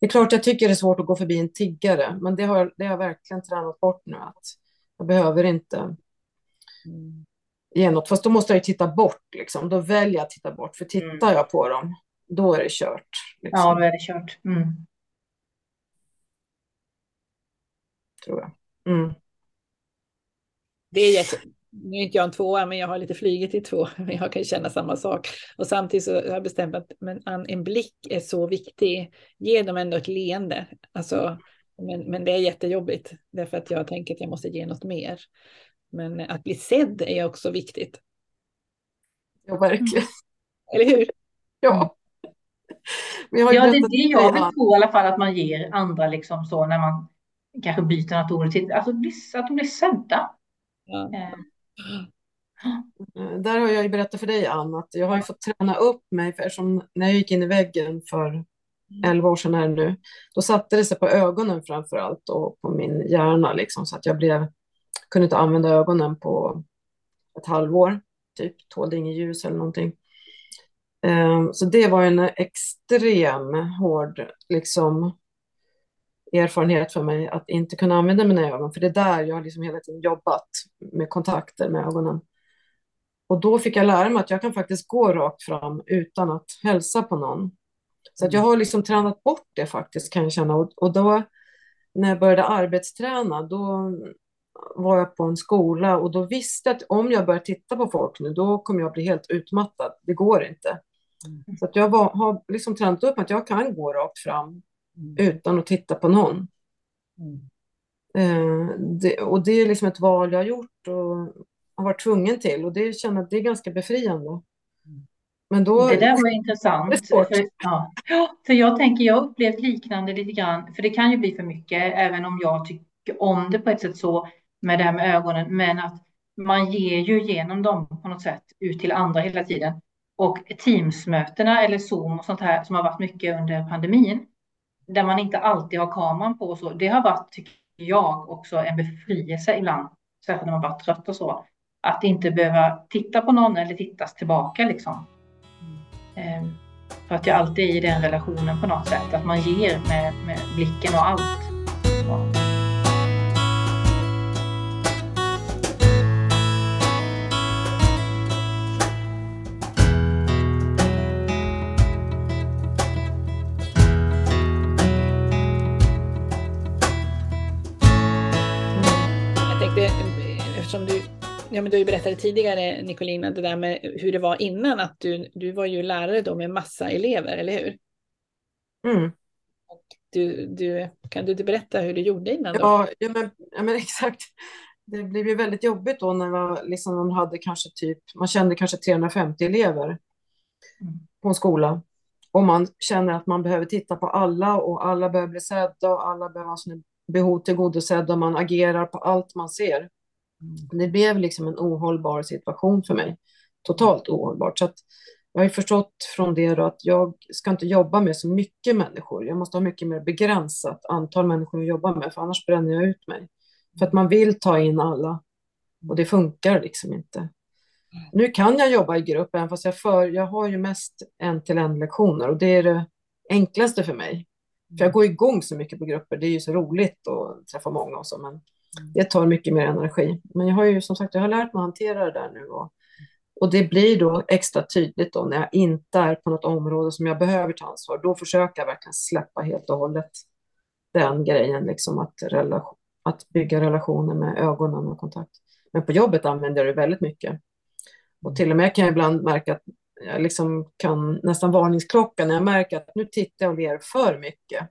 Det är klart jag tycker det är svårt att gå förbi en tiggare, men det har, det har jag verkligen tränat bort nu. att Jag behöver inte ge något, fast då måste jag ju titta bort. Liksom. Då väljer jag att titta bort, för tittar mm. jag på dem, då är det kört. Liksom. Ja, då är det kört. Mm. Tror jag. Mm. Det är jätte... Nu är inte jag en tvåa, men jag har lite flygit i två. Men jag kan känna samma sak. Och samtidigt så har jag bestämt att men en blick är så viktig. Ge dem ändå ett leende. Alltså, men, men det är jättejobbigt. Därför att jag tänker att jag måste ge något mer. Men att bli sedd är också viktigt. Ja, verkligen. Eller hur? Ja. ja, det är det jag vill tro i alla fall att man ger andra liksom så när man kanske byter något ord till, alltså att de blir sedda. Ja. Eh. Där har jag ju berättat för dig, Ann, att jag har ju fått träna upp mig, för eftersom när jag gick in i väggen för 11 år sedan här nu, då satte det sig på ögonen framför allt och på min hjärna liksom, så att jag blev, kunde inte använda ögonen på ett halvår, typ tålde inget ljus eller någonting. Ehm, så det var en extrem hård liksom, erfarenhet för mig att inte kunna använda mina ögon, för det är där jag liksom hela tiden jobbat med kontakter med ögonen. Och då fick jag lära mig att jag kan faktiskt gå rakt fram utan att hälsa på någon. Så att jag har liksom tränat bort det faktiskt kan jag känna. Och, och då när jag började arbetsträna, då var jag på en skola och då visste jag att om jag börjar titta på folk nu, då kommer jag bli helt utmattad. Det går inte. Mm. Så att jag var, har liksom tränat upp att jag kan gå rakt fram mm. Utan att titta på någon. Mm. Eh, det, och det är liksom ett val jag har gjort och har varit tvungen till och det känner att det är ganska befriande. Men då, det där var intressant. För, ja. för jag tänker, jag upplevt liknande lite grann, för det kan ju bli för mycket, även om jag tycker om det på ett sätt så, med det här med ögonen, men att man ger ju genom dem på något sätt ut till andra hela tiden. Och Teamsmötena eller Zoom och sånt här som har varit mycket under pandemin, där man inte alltid har kameran på och så, det har varit, tycker jag, också en befrielse ibland, särskilt när man varit trött och så, att inte behöva titta på någon eller tittas tillbaka liksom. Mm. För att jag alltid är i den relationen på något sätt, att man ger med, med blicken och allt. Ja. Ja, men du berättade tidigare, Nicolina, det där med hur det var innan, att du, du var ju lärare då med massa elever, eller hur? Mm. Du, du, kan du berätta hur du gjorde innan? Då? Ja, ja, men, ja, men exakt. Det blev ju väldigt jobbigt då när man, liksom, man hade kanske typ, man kände kanske 350 elever mm. på en skola. Och man känner att man behöver titta på alla och alla behöver bli sedda och alla behöver ha sina behov tillgodosedda man agerar på allt man ser. Mm. Det blev liksom en ohållbar situation för mig. Totalt ohållbart. Så att jag har förstått från det att jag ska inte jobba med så mycket människor. Jag måste ha mycket mer begränsat antal människor att jobba med, för annars bränner jag ut mig. För att man vill ta in alla och det funkar liksom inte. Nu kan jag jobba i grupp, även fast jag, för, jag har ju mest en-till-en lektioner och det är det enklaste för mig. För jag går igång så mycket på grupper, det är ju så roligt att träffa många och så, men Mm. det tar mycket mer energi. Men jag har ju som sagt jag har lärt mig att hantera det där nu. Och, och det blir då extra tydligt då när jag inte är på något område som jag behöver ta ansvar. Då försöker jag verkligen släppa helt och hållet den grejen, liksom att, relation, att bygga relationer med ögonen och kontakt. Men på jobbet använder jag det väldigt mycket. Och till och med kan jag ibland märka att jag liksom kan nästan varningsklocka när jag märker att nu tittar jag och ler för mycket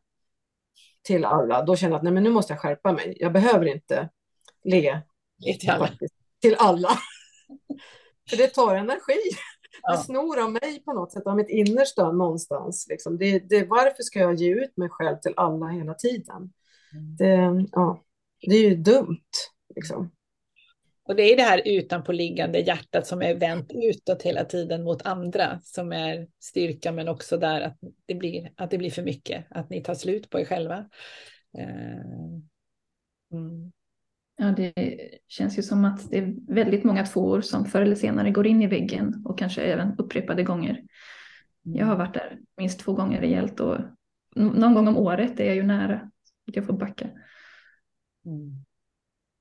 till alla, då känner jag att nej, men nu måste jag skärpa mig. Jag behöver inte le till alla. till alla. För det tar energi. Ja. Det snor av mig på något sätt, av mitt innersta någonstans. Liksom. Det, det, varför ska jag ge ut mig själv till alla hela tiden? Mm. Det, ja, det är ju dumt. Liksom. Och det är det här utanpåliggande hjärtat som är vänt utåt hela tiden mot andra som är styrka, men också där att det blir, att det blir för mycket, att ni tar slut på er själva. Eh, mm. Ja, det känns ju som att det är väldigt många tvåor som förr eller senare går in i väggen och kanske även upprepade gånger. Jag har varit där minst två gånger rejält och någon gång om året är jag ju nära att jag får backa. Mm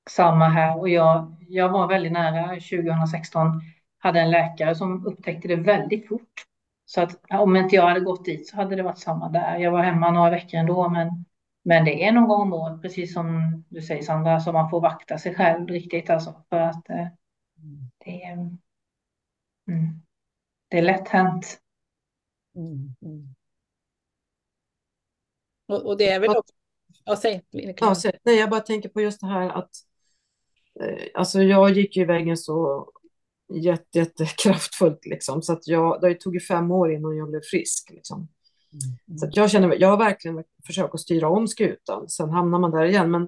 samma här och jag, jag var väldigt nära 2016. Hade en läkare som upptäckte det väldigt fort. Så att om inte jag hade gått dit så hade det varit samma där. Jag var hemma några veckor ändå, men, men det är någon gång om året, precis som du säger Sandra, så man får vakta sig själv riktigt alltså för att eh, det, är, mm, det är lätt hänt. Mm, mm. Och, och, det är väl också... Ja, säg. Ja, nej, jag bara tänker på just det här att alltså jag gick ju vägen så jätte, jättekraftfullt liksom, så att jag, det tog ju fem år innan jag blev frisk liksom. Mm. Så jag känner, jag har verkligen försökt att styra om skutan, sen hamnar man där igen. Men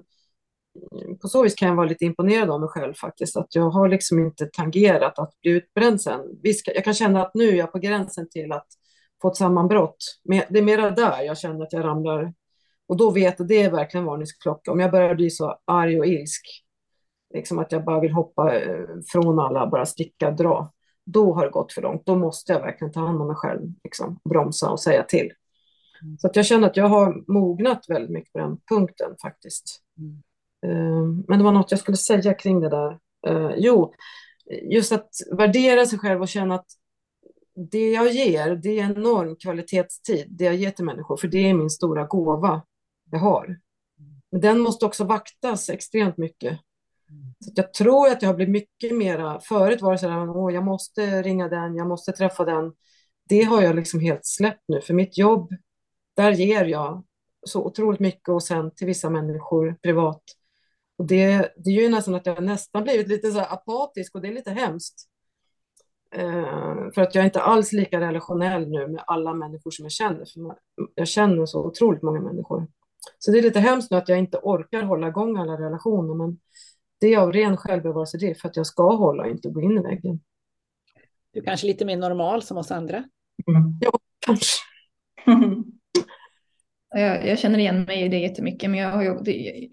på så vis kan jag vara lite imponerad av mig själv faktiskt, att jag har liksom inte tangerat att bli utbränd sen. Visst, jag kan känna att nu är jag på gränsen till att få ett sammanbrott. Men det är mera där jag känner att jag ramlar. Och då vet jag, det är verkligen varningsklocka. Om jag börjar bli så arg och ilsk, liksom att jag bara vill hoppa eh, från alla, bara sticka, dra, då har det gått för långt. Då måste jag verkligen ta hand om mig själv, liksom, bromsa och säga till. Mm. Så att jag känner att jag har mognat väldigt mycket på den punkten faktiskt. Mm. Eh, men det var något jag skulle säga kring det där. Eh, jo, just att värdera sig själv och känna att det jag ger, det är enorm kvalitetstid, det jag ger till människor, för det är min stora gåva jag har. Men den måste också vaktas extremt mycket. Så jag tror att jag har blivit mycket mera, förut var det så här, Åh, jag måste ringa den, jag måste träffa den. Det har jag liksom helt släppt nu, för mitt jobb, där ger jag så otroligt mycket och sen till vissa människor privat. Och det, det är ju nästan att jag nästan blivit lite så apatisk och det är lite hemskt. Eh, för att jag är inte alls lika relationell nu med alla människor som jag känner. För jag känner så otroligt många människor. Så det är lite hemskt nu att jag inte orkar hålla igång alla relationer. Men det är av ren självbevarelse för att jag ska hålla och inte gå in i väggen. Du är kanske lite mer normal som oss andra? Mm. Ja, kanske. jag, jag, känner igen mig i det jättemycket, men jag, jag,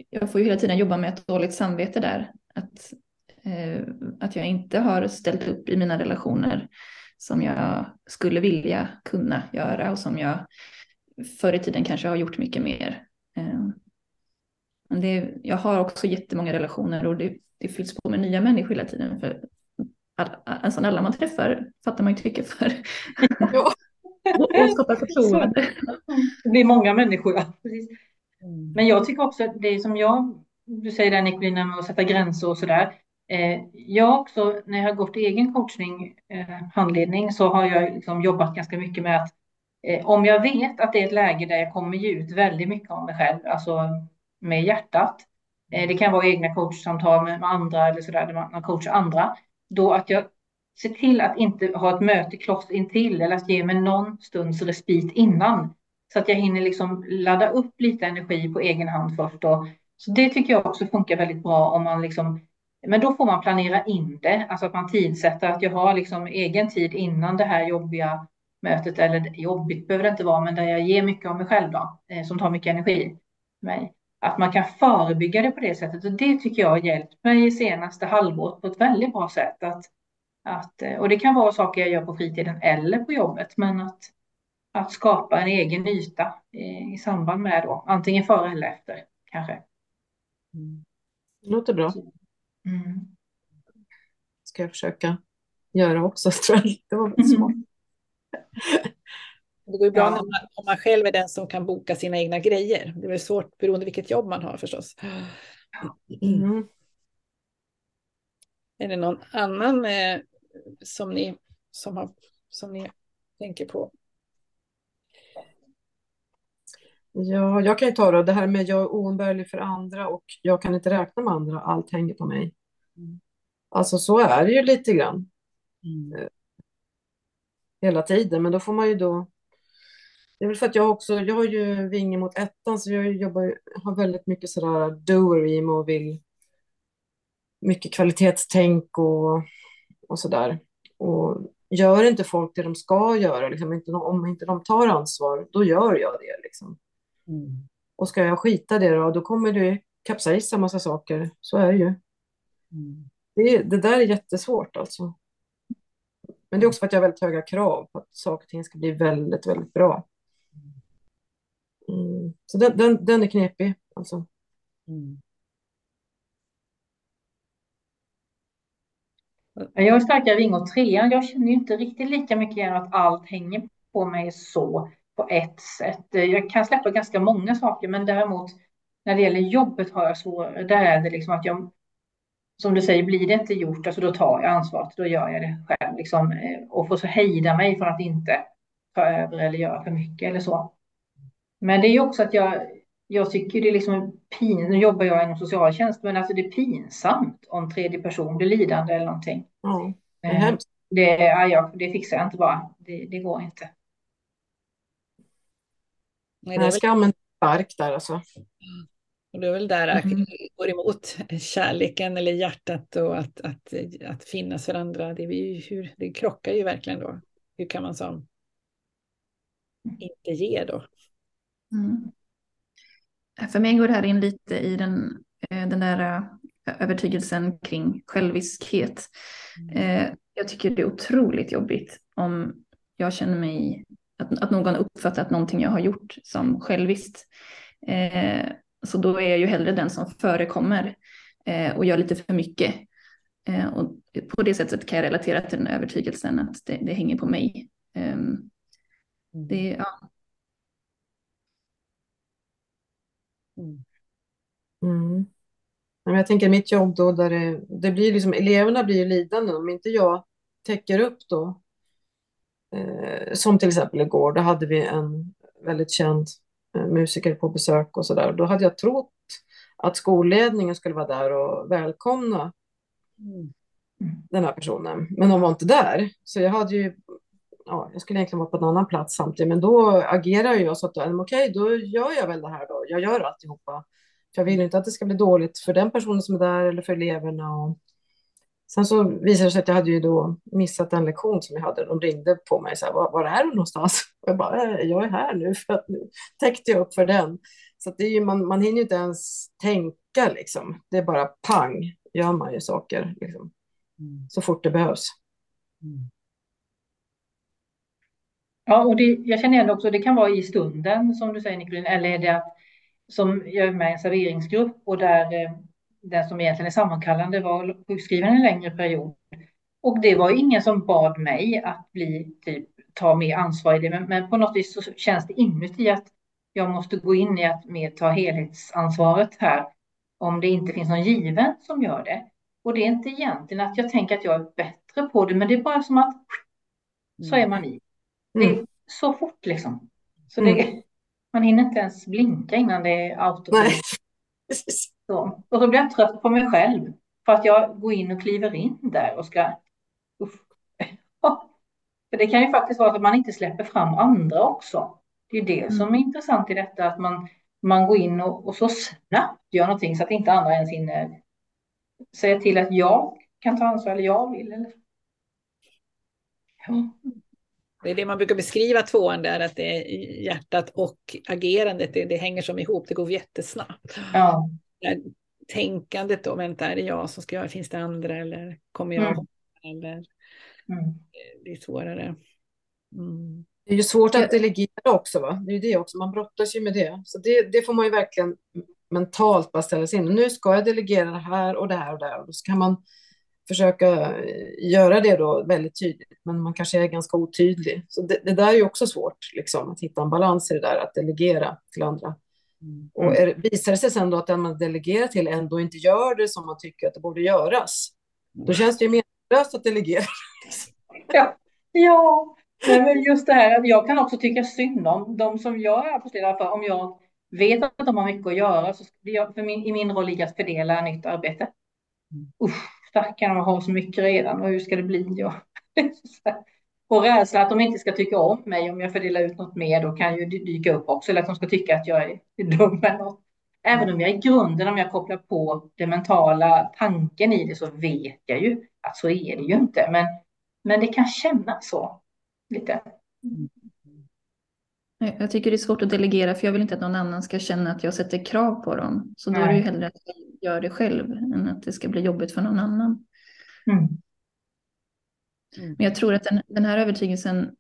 jag får ju hela tiden jobba med ett dåligt samvete där. Att Eh, att jag inte har ställt upp i mina relationer som jag skulle vilja kunna göra och som jag förr i tiden kanske har gjort mycket mer. Eh, men det, jag har också jättemånga relationer och det, det fylls på med nya människor hela tiden. För all, alltså alla man träffar fattar man ju tycker för. Ja. och skapar förtroende. Det blir många människor, ja. Precis. Mm. Men jag tycker också det som jag, du säger där Nicolina med att sätta gränser och sådär. Eh, jag också, när jag har gått egen coachning, eh, handledning, så har jag liksom jobbat ganska mycket med att eh, om jag vet att det är ett läge där jag kommer ge ut väldigt mycket om mig själv, alltså med hjärtat, eh, det kan vara egna coachsamtal med, andra eller sådär, där man, coachar andra, då att jag ser till att inte ha ett möte kloss intill eller att ge mig någon stunds respit innan. Så att jag hinner liksom ladda upp lite energi på egen hand först. Då. Så det tycker jag också funkar väldigt bra om man liksom men då får man planera in det, alltså att man tidsätter att jag har liksom egen tid innan det här jobbiga mötet, eller jobbigt behöver det inte vara, men där jag ger mycket av mig själv då, eh, som tar mycket energi. Mig. Att man kan förebygga det på det sättet och det tycker jag har hjälpt mig senaste halvåret på ett väldigt bra sätt. Att, att, eh, och det kan vara saker jag gör på fritiden eller på jobbet, men att, att skapa en egen yta i, i samband med då, antingen före eller efter kanske. Mm. Det låter bra. Mm. Ska jag försöka göra också, tror jag. Det var smart. Det går ju bra ja. när man, om man själv är den som kan boka sina egna grejer. Det är svårt beroende vilket jobb man har förstås. Mm. Är det någon annan eh, som, ni, som, har, som ni tänker på? Ja, jag kan ju ta då, det här med jag är oumbärlig för andra och jag kan inte räkna med andra, allt hänger på mig. Mm. Alltså så är det ju lite grann. Mm. Eh, hela tiden, men då får man ju då... Det är väl för att jag också, jag har ju vinge mot ettan så jag jobbar, har väldigt mycket sådär doer i mig och vill mycket kvalitetstänk och, och sådär. Och gör inte folk det de ska göra, liksom, inte, om inte de tar ansvar, då gör jag det. Liksom. Mm. Och ska jag skita det då, då kommer det kapsejsa massa saker. Så är det ju. Mm. Det, det där är jättesvårt alltså. Men det är också för att jag har väldigt höga krav på att saker och ting ska bli väldigt, väldigt bra. Mm. Så den, den, den är knepig alltså. Mm. Jag är starkare ring och trean. Jag känner ju inte riktigt lika mycket igen att allt hänger på mig så på ett sätt. Jag kan släppa ganska många saker, men däremot när det gäller jobbet har jag svårare. Där är det liksom att jag, som du säger, blir det inte gjort, alltså då tar jag ansvaret, då gör jag det själv liksom, eh, och får så hejda mig för att inte ta över eller göra för mycket eller så. Men det är ju också att jag, jag tycker det är liksom pinsamt, nu jobbar jag inom socialtjänst, men alltså det är pinsamt om tredje person blir lidande eller någonting. Mm. Det, är hemskt. det, ja, det fixar jag inte bara, det, det går inte. Nej, det är Skammen är stark där alltså. och det är väl där Mm. det går emot kärleken eller hjärtat och att, att, att finnas för andra. Det, ju hur, det krockar ju verkligen då. Hur kan man som inte ge då? Mm. För mig går det här in lite i den, eh, den där eh, övertygelsen kring själviskhet. Eh, Jag tycker det är otroligt jobbigt om jag känner mig, att, att någon uppfattar att någonting jag har gjort som själviskt. Så då är jag ju hellre den som förekommer och gör lite för mycket. Och på det sättet kan jag relatera till den övertygelsen att det, det hänger på mig. Ehm, Det, ja, Mm. Mm. Jag tänker mitt jobb då, där det, det blir liksom, eleverna blir ju lidande om inte jag täcker upp då. Eh, som till exempel igår, då hade vi en väldigt känd eh, musiker på besök och sådär. Då hade jag trott att skolledningen skulle vara där och välkomna Mm. den här personen. Men de var inte där. Så jag hade ju, ja, jag skulle egentligen vara på en annan plats samtidigt. Men då agerar jag så att, "Ja, men okej, då gör jag väl det här då. Jag gör alltihopa. För jag vill inte att det ska bli dåligt för den personen som är där eller för eleverna. Och... Sen så visade det sig att jag hade ju då missat en lektion som jag hade. De ringde på mig så här, var, var är du någonstans? Och jag bara, "Eh, jag är här nu för att nu täckte jag upp för den. Så det är ju, man, man hinner ju inte ens tänka liksom. Det är bara pang, gör man ju saker liksom, Mm. så fort det behövs. Mm. Ja, och det, jag känner igen också, det kan vara i stunden som du säger Nicolin, eller är det att som jag är med i en serveringsgrupp och där eh, den som egentligen är sammankallande var sjukskriven en längre period. Och det var ingen som bad mig att bli typ ta mer ansvar i det, men, men på något vis så känns det inuti att jag måste gå in i att mer ta helhetsansvaret här om det inte finns någon given som gör det. Och det är inte egentligen att jag tänker att jag är bättre på det, men det är bara som att så är man i. Det är Mm. så fort liksom. Så det, man hinner inte ens blinka innan det är autopilot. Så. Och så blir jag trött på mig själv för att jag går in och kliver in där och ska... Uff. För det kan ju faktiskt vara att man inte släpper fram andra också. Det är det som är intressant i detta, att man, man går in och, och så snabbt gör någonting så att inte andra ens hinner säga till att jag kan ta ansvar eller jag vill. Eller... Ja. Det är det man brukar beskriva tvåan där, att det är hjärtat och agerandet, det, det hänger som ihop, det går jättesnabbt. Ja. Tänkandet då, vänta, är det jag som ska göra, finns det andra eller kommer jag Mm. Eller Mm. det är svårare. Mm. Det är ju svårt att delegera också, va? Det är ju det också, man brottas ju med det. Så det, det får man ju verkligen mentalt bara ställa sig in. Nu ska jag delegera det här och det här och det här. Och då ska man försöka eh, göra det då väldigt tydligt, men man kanske är ganska otydlig. Så det, det där är också svårt, liksom, att hitta en balans i det där, att delegera till andra. Mm. Och är, visar det sig sen då att den man delegerar till ändå inte gör det som man tycker att det borde göras, då känns det ju meningslöst att delegera. Ja, ja. Nej, men just det här att jag kan också tycka synd om de som jag är arbetsledare för. Om jag vet att de har mycket att göra så skulle jag för min, i min roll ligga att fördela nytt arbete. Usch, stackarna har så mycket redan och hur ska det bli? Och, och rädsla att de inte ska tycka om mig om jag fördelar ut något mer då kan ju dy- dyka upp också. Eller att de ska tycka att jag är dum eller något. Även om jag i grunden, om jag kopplar på den mentala tanken i det så vet jag ju att så är det ju inte. Men, men det kan kännas så lite. Jag tycker det är svårt att delegera för jag vill inte att någon annan ska känna att jag sätter krav på dem. Så då är det ju Nej. hellre att gör det själv än att det ska bli jobbigt för någon annan. Mm. Men jag tror att den, den här övertygelsen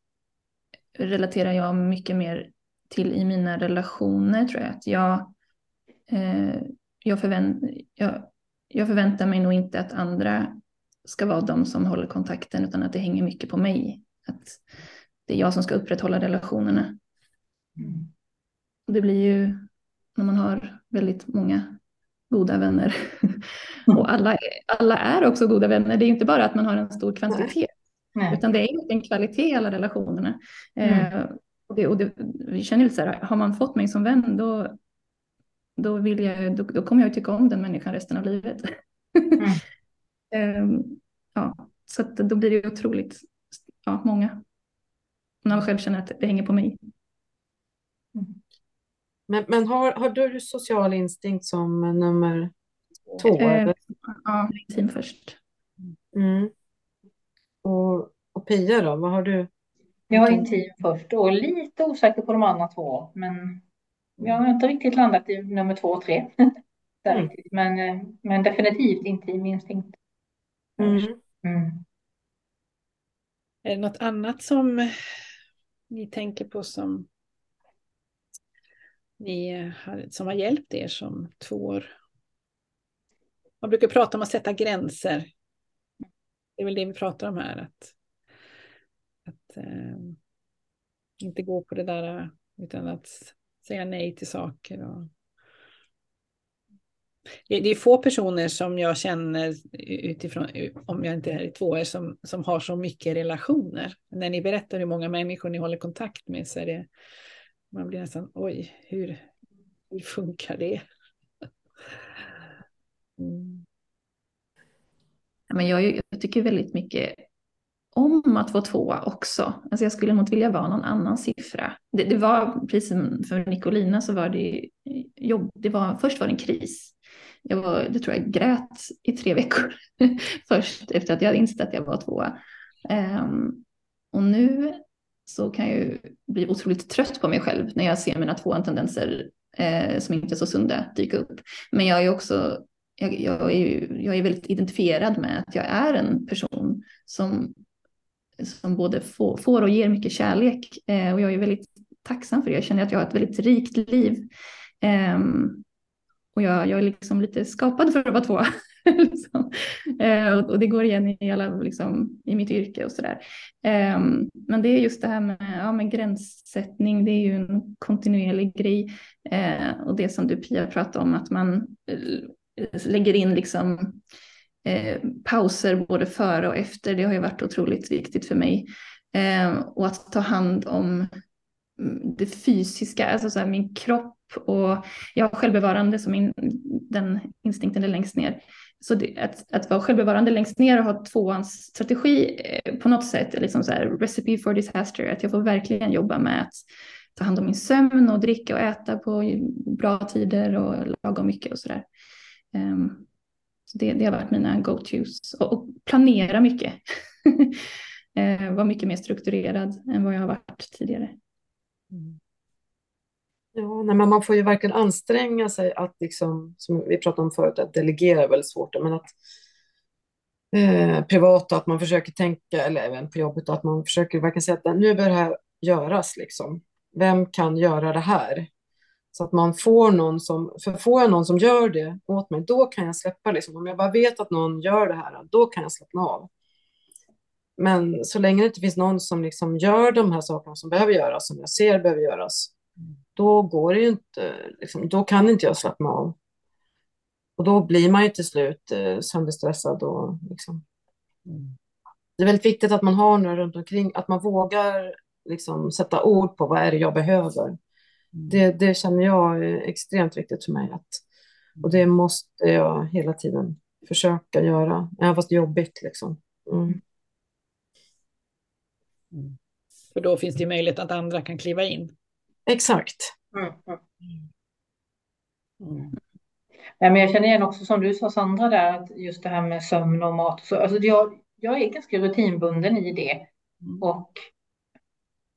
relaterar jag mycket mer till i mina relationer tror jag. Att jag, eh, jag, förvänt, jag, jag förväntar mig nog inte att andra ska vara de som håller kontakten utan att det hänger mycket på mig. Att det är jag som ska upprätthålla relationerna. Mm. Det blir ju när man har väldigt många goda vänner. Och alla, alla är också goda vänner. Det är inte bara att man har en stor kvantitet. Nej. Utan det är en kvalitet i alla relationerna. Mm. Eh, och det, och det, vi känner lite så här, har man fått mig som vän då, då, vill jag, då, då kommer jag tycka om den människan resten av livet. Mm. eh, ja, så då blir det otroligt ja, många. När man själv känner att det hänger på mig. Men, men har, har du social instinkt som nummer två? Eh, ja, team först. Mm. Och, och Pia då, vad har du? Jag har intim först och lite osäker på de andra två, men jag har inte riktigt landat i nummer två och tre. Där Mm. Men, eh, men definitivt intim instinkt. Mm. Mm. Är det något annat som ni tänker på som, ni har, som har hjälpt er som tvåor? Man brukar prata om att sätta gränser. Det är väl det vi pratar om här. Att, att eh, inte gå på det där utan att säga nej till saker. Och... Det, det är få personer som jag känner utifrån, om jag inte är i tvåor, som, som har så mycket relationer. När ni berättar hur många människor ni håller kontakt med så är det, man blir nästan, oj, hur, hur funkar det? Mm. Men jag, jag tycker väldigt mycket om att vara tvåa också. Alltså jag skulle nog inte vilja vara någon annan siffra. Det, det var, precis som för Nicolina så var det jobb. Det var, först var det en kris. Jag var, det tror jag grät i tre veckor först efter att jag hade insett att jag var tvåa. Um, och nu så kan jag ju bli otroligt trött på mig själv när jag ser mina två tendenser eh, som inte är så sunda dyka upp. Men jag är också jag, jag, är ju, jag är väldigt identifierad med att jag är en person som, som både får, får och ger mycket kärlek. Eh, och jag är väldigt tacksam för det. Jag känner att jag har ett väldigt rikt liv. Eh, och jag, jag är liksom lite skapad för att vara två. liksom. eh, och, det går igen i, alla, liksom, i mitt yrke och sådär. Ehm, men det är just det här med, ja, med gränssättning. Det är ju en kontinuerlig grej. Eh, och det som du Pia pratade om, att man eh, lägger in liksom eh, pauser både före och efter. Det har ju varit otroligt viktigt för mig. Eh, och att ta hand om mm, det fysiska, alltså så här, min kropp och jag har självbevarande som in, den instinkten är längst ner. Så det, att, att vara självbevarande längst ner och ha tvåans strategi eh, på något sätt liksom så här recipe for disaster, att jag får verkligen jobba med att ta hand om min sömn och dricka och äta på bra tider och lagom mycket och sådär. Um, så det, det har varit mina go-tos. Och, och, planera mycket. uh, vara mycket mer strukturerad än vad jag har varit tidigare. Mm. Ja, nej, men man får ju verkligen anstränga sig att, liksom, som vi pratade om förut, att delegera är väldigt svårt, men att eh, privat att man försöker tänka, eller även på jobbet, att man försöker verkligen säga att nu bör det här göras. Liksom. Vem kan göra det här? Så att man får någon som, för får jag någon som gör det åt mig, då kan jag släppa. Liksom. Om jag bara vet att någon gör det här, då kan jag slappna av. Men så länge det inte finns någon som liksom gör de här sakerna som behöver göras, som jag ser behöver göras, då går det ju inte, liksom, då kan inte jag slappna av. Och då blir man ju till slut eh, sönderstressad. Och, liksom. Det är väldigt viktigt att man har några runt omkring, att man vågar liksom, sätta ord på vad är det jag behöver. Det, det känner jag är extremt viktigt för mig. Att, och det måste jag hela tiden försöka göra, även fast det är jobbigt. Liksom. Mm. Mm. För då finns det möjlighet att andra kan kliva in. Exakt. Mm. Mm. Ja, men jag känner igen också som du sa Sandra där, att just det här med sömn och mat. Och så, alltså jag, jag är ganska rutinbunden i det. Och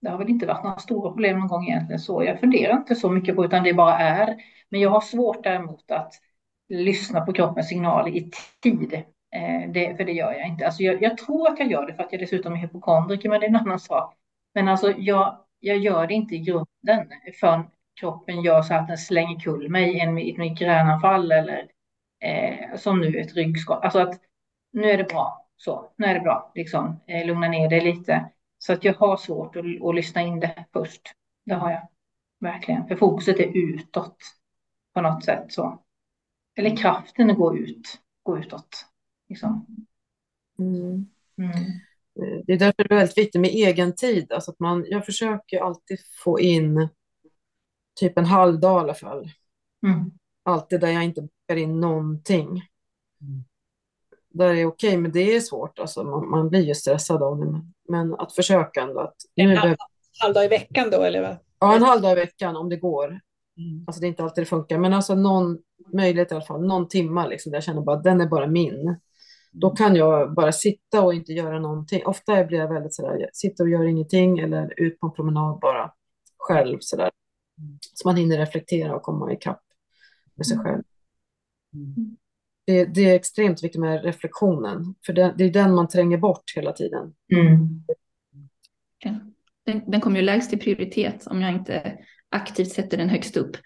det har väl inte varit några stora problem någon gång egentligen så. Jag funderar inte så mycket på utan det bara är. Men jag har svårt däremot att lyssna på kroppens signaler i tid. Eh, det, för det gör jag inte. Alltså jag, jag, tror att jag gör det för att jag dessutom är hypokondriker, men det är en annan sak. Men alltså jag, jag gör det inte i grunden förrän kroppen gör så att den slänger kull mig i en, ett migränanfall eller eh, som nu ett ryggskott. Alltså att nu är det bra, så nu är det bra, liksom eh, lugna ner dig lite. Så att jag har svårt att, att lyssna in det först. Det har jag verkligen. För fokuset är utåt på något sätt. Så. Eller kraften går ut, går utåt. Liksom. Mm. Mm. Det är därför det är väldigt viktigt med egen tid. Alltså att man, jag försöker alltid få in typ en halv dag i alla fall. Mm. Alltid där jag inte bokar in någonting. Mm. Där är det okej, men det är svårt. Alltså, man, man blir ju stressad av det. Men att försöka ändå. Att En halv, behöver, halv dag i veckan då eller vad? ja, en halv dag i veckan om det går. Mm. Alltså det är inte alltid det funkar, men alltså någon möjlighet i alla fall, någon timma liksom, där jag känner bara den är bara min. Då kan jag bara sitta och inte göra någonting. Ofta blir jag väldigt sådär, sitta och gör ingenting eller ut på en promenad bara själv sådär. Så man hinner reflektera och komma ikapp med sig själv. Mm. Det, det, är extremt viktigt med reflektionen, för det, det är den man tränger bort hela tiden. Mm. Den, den kommer ju lägst i prioritet om jag inte aktivt sätter den högst upp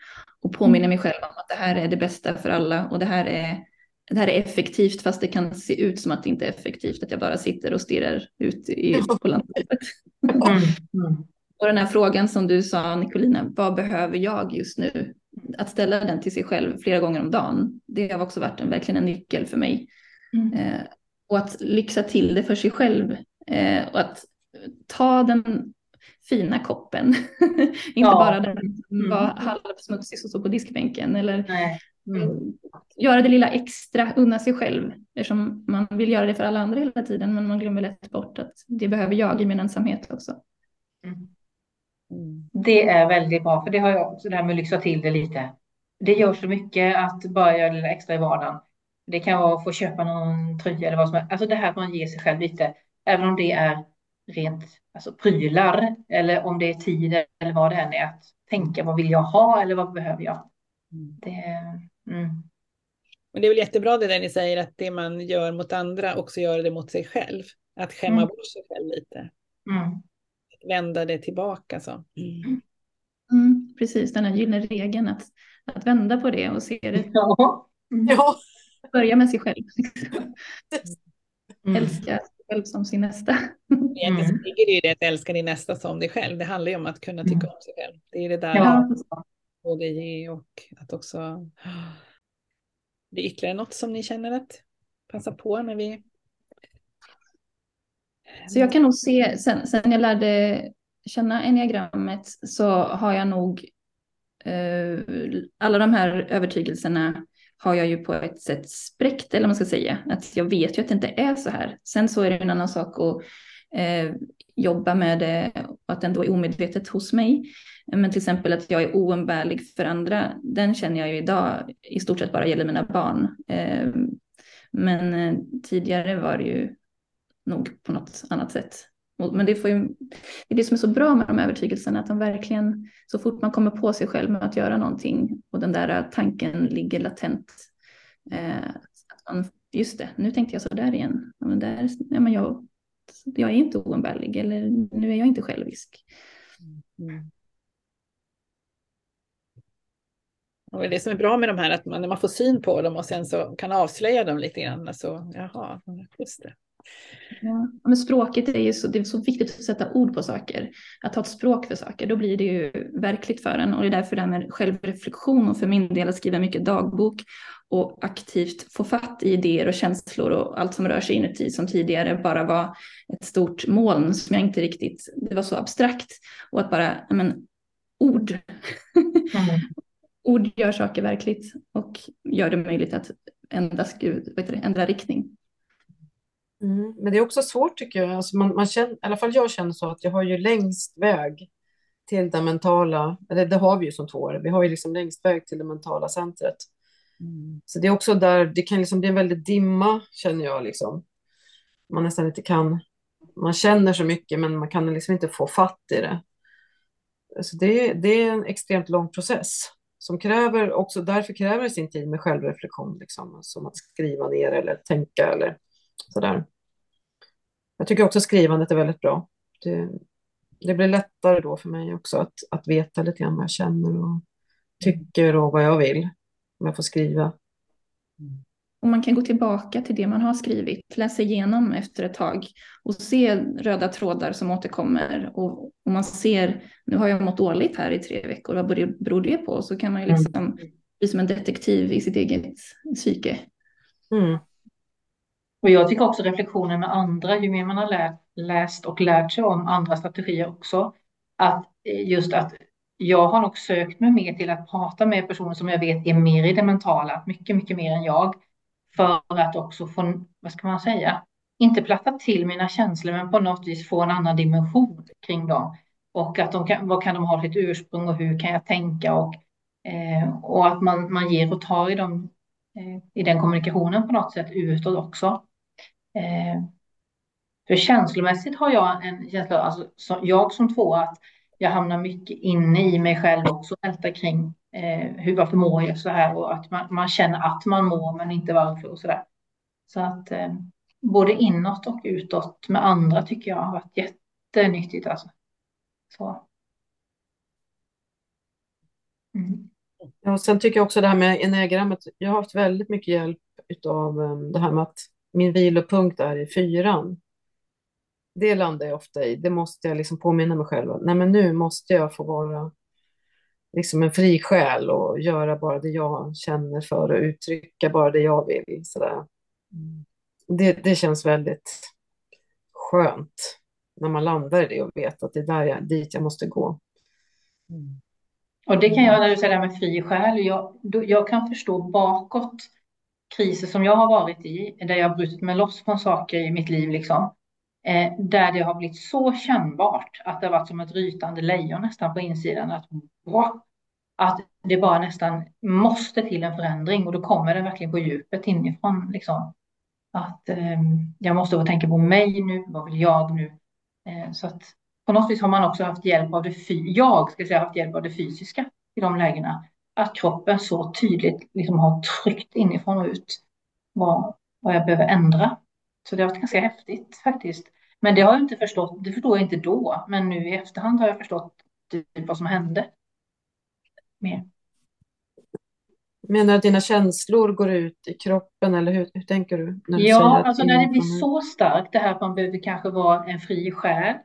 och påminner mig själv om att det här är det bästa för alla och det här är, det här är effektivt fast det kan se ut som att det inte är effektivt, att jag bara sitter och stirrar ut i, på landskapet. Mm. Mm. och den här frågan som du sa Nicolina, vad behöver jag just nu? Att ställa den till sig själv flera gånger om dagen, det har också varit en, verkligen en nyckel för mig. Mm. Eh, och att lyxa till det för sig själv eh, och att ta den fina koppen. inte ja. bara den som mm. var halvsmutsig som stod på diskbänken. Eller mm. göra det lilla extra, unna sig själv. Eftersom man vill göra det för alla andra hela tiden. Men man glömmer lätt bort att det behöver jag i min ensamhet också. Mm. Det är väldigt bra, för det har jag också, det här med att lyxa till det lite. Det gör så mycket att bara göra lite extra i vardagen. Det kan vara att få köpa någon tröja eller vad som helst. Alltså det här att man ger sig själv lite, även om det är rent alltså prylar eller om det är tid eller vad det än är. Att tänka vad vill jag ha eller vad behöver jag? Mm. Det, mm. Men det är väl jättebra det där ni säger att det man gör mot andra också gör det mot sig själv. Att skämma mm. bort sig själv lite. Mm. Vända det tillbaka så. Mm. mm. precis, den här gyllene regeln att, att vända på det och se det. Ja. ja. Börja med sig själv. Älska själv som sin nästa. Egentligen mm. ligger det i det att älska din nästa som dig själv. Det handlar ju om att kunna tycka mm. om sig själv. Det är det där ja våga både ge och att också... Det är ytterligare något som ni känner att passa på när vi... Så jag kan nog se, sen, sen jag lärde känna enneagrammet så har jag nog eh, alla de här övertygelserna har jag ju på ett sätt spräckt, eller man ska säga. Att jag vet ju att det inte är så här. Sen så är det en annan sak att eh, jobba med det och att det ändå är omedvetet hos mig. Men till exempel att jag är oumbärlig för andra, den känner jag ju idag i stort sett bara gäller mina barn. Ehm, men eh, tidigare var det ju nog på något annat sätt. Men det, får ju, det är det som är så bra med de övertygelserna, att de verkligen, så fort man kommer på sig själv med att göra någonting och den där eh, tanken ligger latent, eh, att man, just det, nu tänkte jag så där igen, men där, ja, men jag, jag är inte oumbärlig eller nu är jag inte självisk. Mm. mm. Och det som är bra med de här, att man, när man får syn på dem och sen så kan avslöja dem lite grann, så jaha, just det. Ja, men språket är ju så, det är så viktigt att sätta ord på saker. Att ha ett språk för saker, då blir det ju verkligt för en. Och det är därför det här med självreflektion och för min del att skriva mycket dagbok och aktivt få fatt i idéer och känslor och allt som rör sig inuti som tidigare bara var ett stort moln som jag inte riktigt, det var så abstrakt. Och att bara, men, ord. Mm. Ord gör saker verkligt och gör det möjligt att ändra, ändra riktning. Mm, men det är också svårt tycker jag. Alltså man, man känner, I alla fall jag känner så att jag har ju längst väg till det mentala, eller det har vi ju som tvååre, vi har ju liksom längst väg till det mentala centret. Mm. Så det är också där, det kan liksom bli en väldigt dimma känner jag liksom. Man nästan inte kan, man känner så mycket men man kan liksom inte få fatt i det. Så det, det är en extremt lång process som kräver också, därför kräver det sin tid med självreflektion, liksom, alltså, som att skriva ner eller tänka eller Sådär. Jag tycker också skrivandet är väldigt bra. Det, det blir lättare då för mig också att, att veta lite grann vad jag känner och tycker och vad jag vill om jag får skriva. Mm. Och man kan gå tillbaka till det man har skrivit, läsa igenom efter ett tag och se röda trådar som återkommer. Och, och man ser, nu har jag mått dåligt här i tre veckor, vad beror det på? Så kan man ju mm. liksom bli som en detektiv i sitt eget psyke. Mm. Och jag tycker också reflektionen med andra, ju mer man har lärt, läst och lärt sig om andra strategier också, att just att jag har nog sökt mig mer till att prata med personer som jag vet är mer i det mentala, mycket, mycket mer än jag, för att också få, vad ska man säga, inte platta till mina känslor, men på något vis få en annan dimension kring dem. Och att de kan, vad kan de ha sitt ursprung och hur kan jag tänka och Eh, och att man, man ger och tar i, dem, eh, i den kommunikationen på något sätt utåt också. Eh, för känslomässigt har jag en känsla, alltså så, jag som två, att jag hamnar mycket inne i mig själv också, ältar kring eh, hur, varför mår jag så här och att man, man känner att man mår men inte varför och så där. Så att eh, både inåt och utåt med andra tycker jag har varit jättenyttigt alltså. Så. Mm. Ja, och sen tycker jag också det här med enneagrammet, jag har haft väldigt mycket hjälp av ehm, det här med att min vilopunkt är i fyran. Det landar jag ofta i, det måste jag liksom påminna mig själv Nej men nu måste jag få vara liksom en fri själ och göra bara det jag känner för och uttrycka bara det jag vill. Sådär. Mm. Det, det känns väldigt skönt när man landar i det och vet att det är där jag, dit jag måste gå. Mm. Och det kan jag, när du säger det här med fri själ, jag, jag kan förstå bakåt kriser som jag har varit i, där jag har brutit mig loss från saker i mitt liv, liksom, eh, där det har blivit så kännbart att det har varit som ett rytande lejon nästan på insidan, att, att det bara nästan måste till en förändring och då kommer det verkligen på djupet inifrån. Liksom. Att eh, jag måste tänka på mig nu, vad vill jag nu? Eh, så att på något vis har man också haft hjälp av det, jag ska säga, haft hjälp av det fysiska i de lägena. Att kroppen så tydligt liksom har tryckt inifrån och ut vad, vad jag behöver ändra. Så det har varit ganska häftigt faktiskt. Men det har jag inte förstått, det förstår jag inte då, men nu i efterhand har jag förstått typ vad som hände. Mer. Menar du att dina känslor går ut i kroppen eller hur, hur tänker du? När du ja, alltså när det blir så starkt, det här att man behöver kanske vara en fri själ,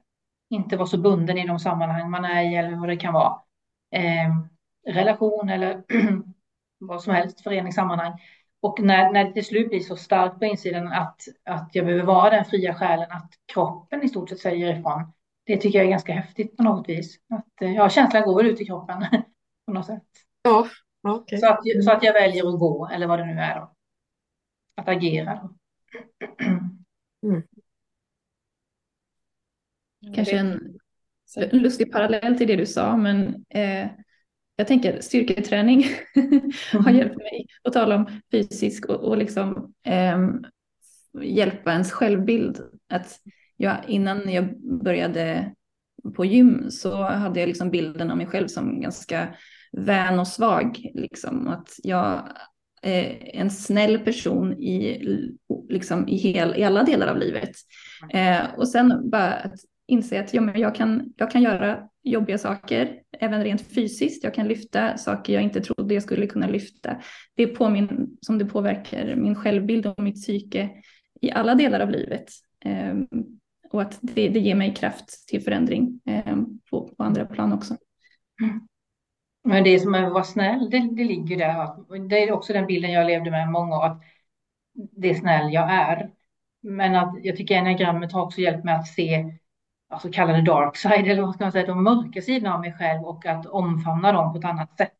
inte vara så bunden i de sammanhang man är i eller vad det kan vara. Eh, relation eller vad som helst, föreningssammanhang. Och när, när det till slut blir så starkt på insidan att, att jag behöver vara den fria själen, att kroppen i stort sett säger ifrån. Det tycker jag är ganska häftigt på något vis. Att, eh, ja, känslan går väl ut i kroppen på något sätt. Ja, okay. så, att, så att jag väljer att gå, eller vad det nu är då. Att agera då. Mm. Kanske en lustig parallell till det du sa, men eh, jag tänker styrketräning har mm. hjälpt mig att tala om fysisk och, och liksom eh, hjälpa ens självbild. Att jag, innan jag började på gym så hade jag liksom bilden av mig själv som ganska vän och svag. Liksom. Att jag är en snäll person i, liksom, i, hel, i alla delar av livet. Mm. Eh, och sen bara att inse att ja, men jag, kan, jag kan göra jobbiga saker, även rent fysiskt. Jag kan lyfta saker jag inte trodde jag skulle kunna lyfta. Det är på min, som det påverkar min självbild och mitt psyke i alla delar av livet. Um, och att det, det ger mig kraft till förändring um, på, på, andra plan också. Mm. Men det som är att vara snäll, det, det ligger där. Det är också den bilden jag levde med många år, att det är snäll jag är. Men att jag tycker enagrammet har också hjälpt mig att se alltså kalla det dark side, eller vad ska man säga, de mörka sidorna av mig själv och att omfamna dem på ett annat sätt.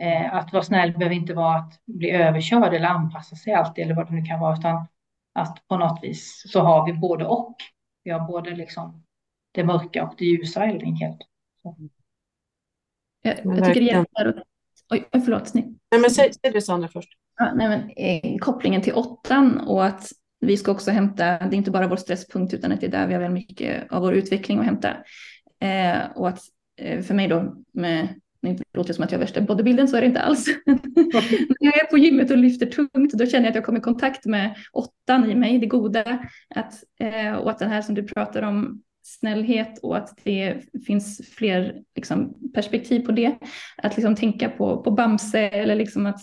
Eh, att vara snäll behöver inte vara att bli överkörd eller anpassa sig alltid eller vad det nu kan vara, utan att på något vis så har vi både och. Vi har både liksom det mörka och det ljusa helt enkelt. Så. Jag, jag tycker det hjälper. Oj, förlåt. Nej, men säg, säg det Sandra först. Ja, nej, men, eh, kopplingen till åttan och att vi ska också hämta, det är inte bara vår stresspunkt utan att det är där vi har väldigt mycket av vår utveckling att hämta. Eh, och att eh, för mig då, med, det låter som att jag är värsta bodybuilden, så är det inte alls. När jag är på gymmet och lyfter tungt, då känner jag att jag kommer i kontakt med åttan i mig, det goda. Att, eh, och att den här som du pratar om, snällhet och att det finns fler liksom, perspektiv på det. Att liksom tänka på, på Bamse eller liksom att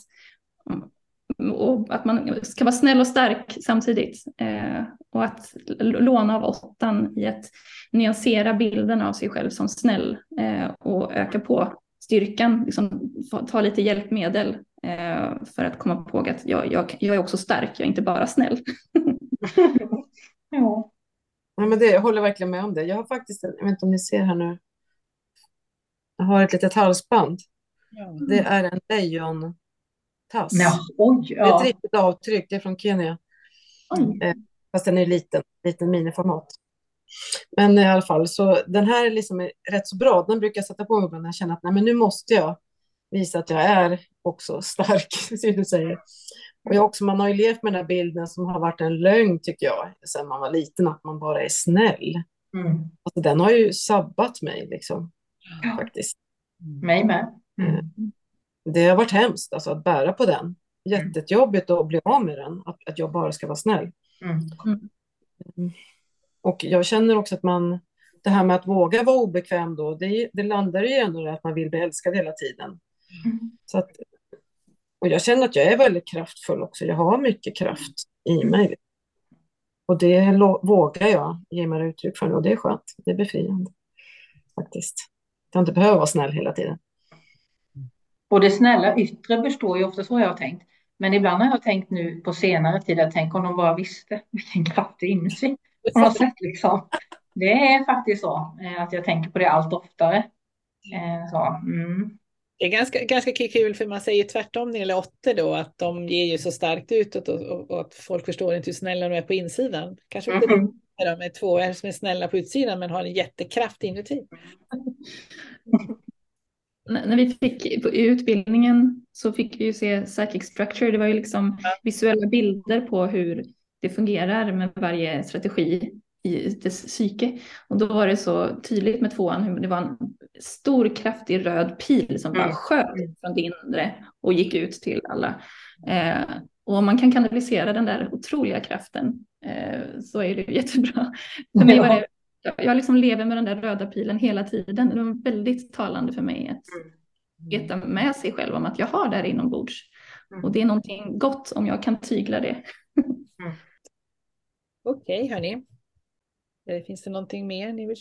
och att man ska vara snäll och stark samtidigt. Eh, och att låna av åttan i att nyansera bilden av sig själv som snäll eh, och öka på styrkan, liksom, ta lite hjälpmedel eh, för att komma ihåg att jag, jag, jag är också stark, jag är inte bara snäll. ja. ja men det, jag håller verkligen med om det. Jag har faktiskt, jag vet inte om ni ser här nu, jag har ett litet halsband. Ja. Det är en lejon tass. Ja, oj, ja. Det är ett riktigt avtryck, det är från Kenya. Eh, fast den är liten, liten miniformat. Men i alla fall, så den här är liksom rätt så bra. Den brukar jag sätta på mig när jag känner att nej, men nu måste jag visa att jag är också stark, som du säger. Och jag också, man har ju levt med den här bilden som har varit en lögn, tycker jag, sedan man var liten, att man bara är snäll. Mm. Alltså, den har ju sabbat mig, liksom, Ja. faktiskt. Mig med. Mm. Det har varit hemskt, alltså, att bära på den. Jättejobbigt att bli av med den, att, att jag bara ska vara snäll. Mm. Och jag känner också att man, det här med att våga vara obekväm då, det, det landar ju ändå i att man vill bli älskad hela tiden. Mm. Så att, och jag känner att jag är väldigt kraftfull också. Jag har mycket kraft i mig. Och det vågar jag ge mig uttryck för nu och det är skönt. Det är befriande faktiskt. Jag inte behöver vara snäll hela tiden. Och det snälla yttre består ju ofta så jag har tänkt. Men ibland har jag tänkt nu på senare tid, jag tänker om de bara visste vilken kraft det är inuti. På något sätt liksom. Det är faktiskt så eh, att jag tänker på det allt oftare. Eh, Så, mm. Det är ganska, ganska kul för man säger tvärtom när det gäller åttor då att de ger ju så starkt utåt och, och, och att folk förstår inte hur snälla de är på insidan. Kanske inte Mm. de med två som är snälla på utsidan men har en jättekraft inuti. När vi fick i utbildningen så fick vi ju se psychic structure. Det var ju liksom visuella bilder på hur det fungerar med varje strategi i dess psyke. Och då var det så tydligt med tvåan hur det var en stor kraftig röd pil som bara Mm. sköt från det inre och gick ut till alla. Eh, och om man kan kanalisera den där otroliga kraften eh, så är det jättebra. För mig var det jag- jag liksom lever med den där röda pilen hela tiden. Det var väldigt talande för mig att veta med sig själv om att jag har det här inombords. Och det är någonting gott om jag kan tygla det. Okej hörni. Eh, Finns det någonting mer ni vill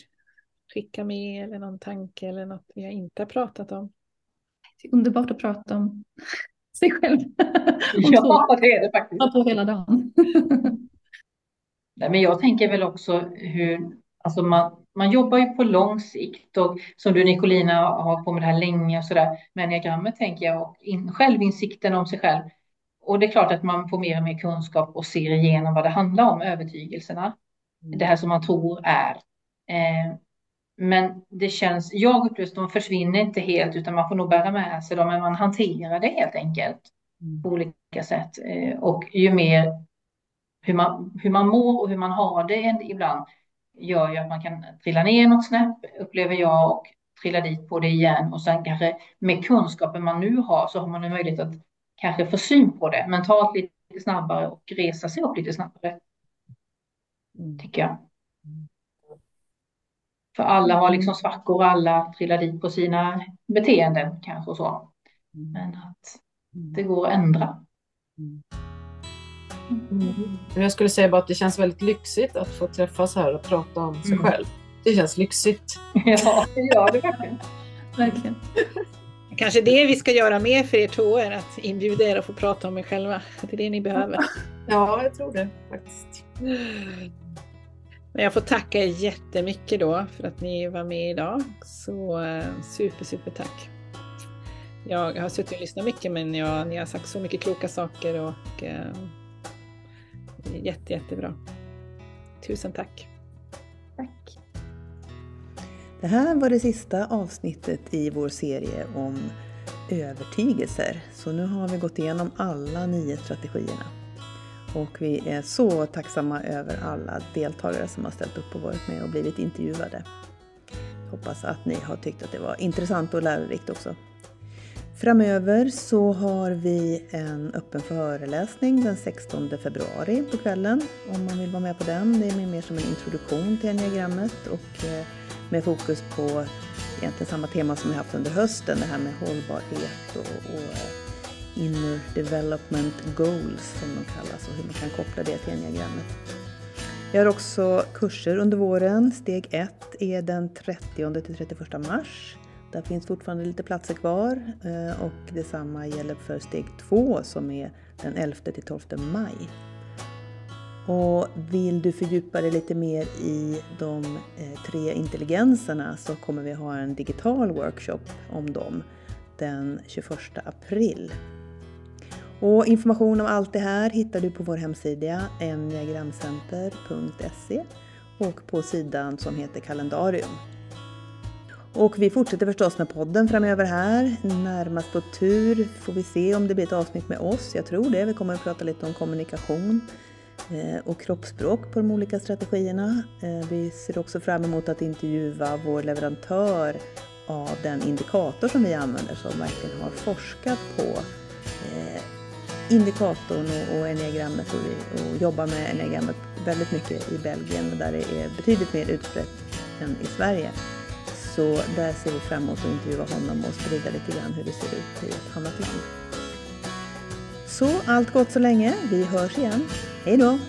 skicka med eller någon tanke eller något vi inte har pratat om? Det är underbart att prata om sig själv. Ja, det är det faktiskt. på hela dagen. Nej, men jag tänker väl också hur, alltså man, man jobbar ju på lång sikt och som du Nicolina har på med det här länge och sådär. Men diagrammet tänker jag och in, självinsikten om sig själv. Och det är klart att man får mer och mer kunskap och ser igenom vad det handlar om, övertygelserna. Det här som man tror är. Eh, men det känns, jag upplever att de försvinner inte helt utan man får nog bära med sig dem, men man hanterar det helt enkelt på olika sätt. Eh, och ju mer hur man, hur man mår och hur man har det ibland gör ju att man kan trilla ner något snäpp, upplever jag, och trilla dit på det igen. Och sen kanske med kunskapen man nu har så har man en möjlighet att kanske få syn på det mentalt lite snabbare och resa sig upp lite snabbare, Mm. tycker jag. För alla har liksom svackor alla trillar dit på sina beteenden kanske och så. Men att det går att ändra. Och Jag skulle säga bara att det känns väldigt lyxigt att få träffas här och prata om sig Mm. själv. Det känns lyxigt. Ja, det gör det verkligen. Verkligen. Kanske det vi ska göra mer för er tvåor, att inbjuda er att få prata om er själva. Det är det ni behöver. Ja, jag tror det faktiskt. Men jag får tacka er jättemycket då för att ni var med idag. Så eh, super, super tack. Jag har suttit och lyssnat mycket men jag, ni har sagt så mycket kloka saker och eh, är jätte, jättebra. Tusen tack. Tack. Det här var det sista avsnittet i vår serie om övertygelser. Så nu har vi gått igenom alla nio strategierna. Och vi är så tacksamma över alla deltagare som har ställt upp och varit med och blivit intervjuade. Hoppas att ni har tyckt att det var intressant och lärorikt också. Framöver så har vi en öppen föreläsning den 16 februari på kvällen om man vill vara med på den. Det är mer som en introduktion till enneagrammet och eh, med fokus på egentligen samma tema som vi haft under hösten, det här med hållbarhet och, och eh, inner development goals som de kallas och hur man kan koppla det till enneagrammet. Vi har också kurser under våren. Steg 1 är den 30 till 31 mars. Där finns fortfarande lite platser kvar eh, och detsamma gäller för steg 2 som är den 11 till 12 maj. Och vill du fördjupa dig lite mer i de eh, tre intelligenserna så kommer vi ha en digital workshop om dem den 21 april. Och information om allt det här hittar du på vår hemsida enneagramcenter.se och på sidan som heter kalendarium. Och vi fortsätter förstås med podden framöver här. Närmast på tur får vi se om det blir ett avsnitt med oss. Jag tror det. Vi kommer att prata lite om kommunikation eh, och kroppsspråk på de olika strategierna. Eh, vi ser också fram emot att intervjua vår leverantör av den indikator som vi använder som verkligen har forskat på eh, indikatorn och, enneagrammet och, och jobbar med enneagrammet väldigt mycket i Belgien där det är betydligt mer utbrett än i Sverige. Så där ser vi fram emot att intervjua honom och sprida lite grann hur det ser ut i ett annat land. Så allt gott så länge. Vi hörs igen. Hej då!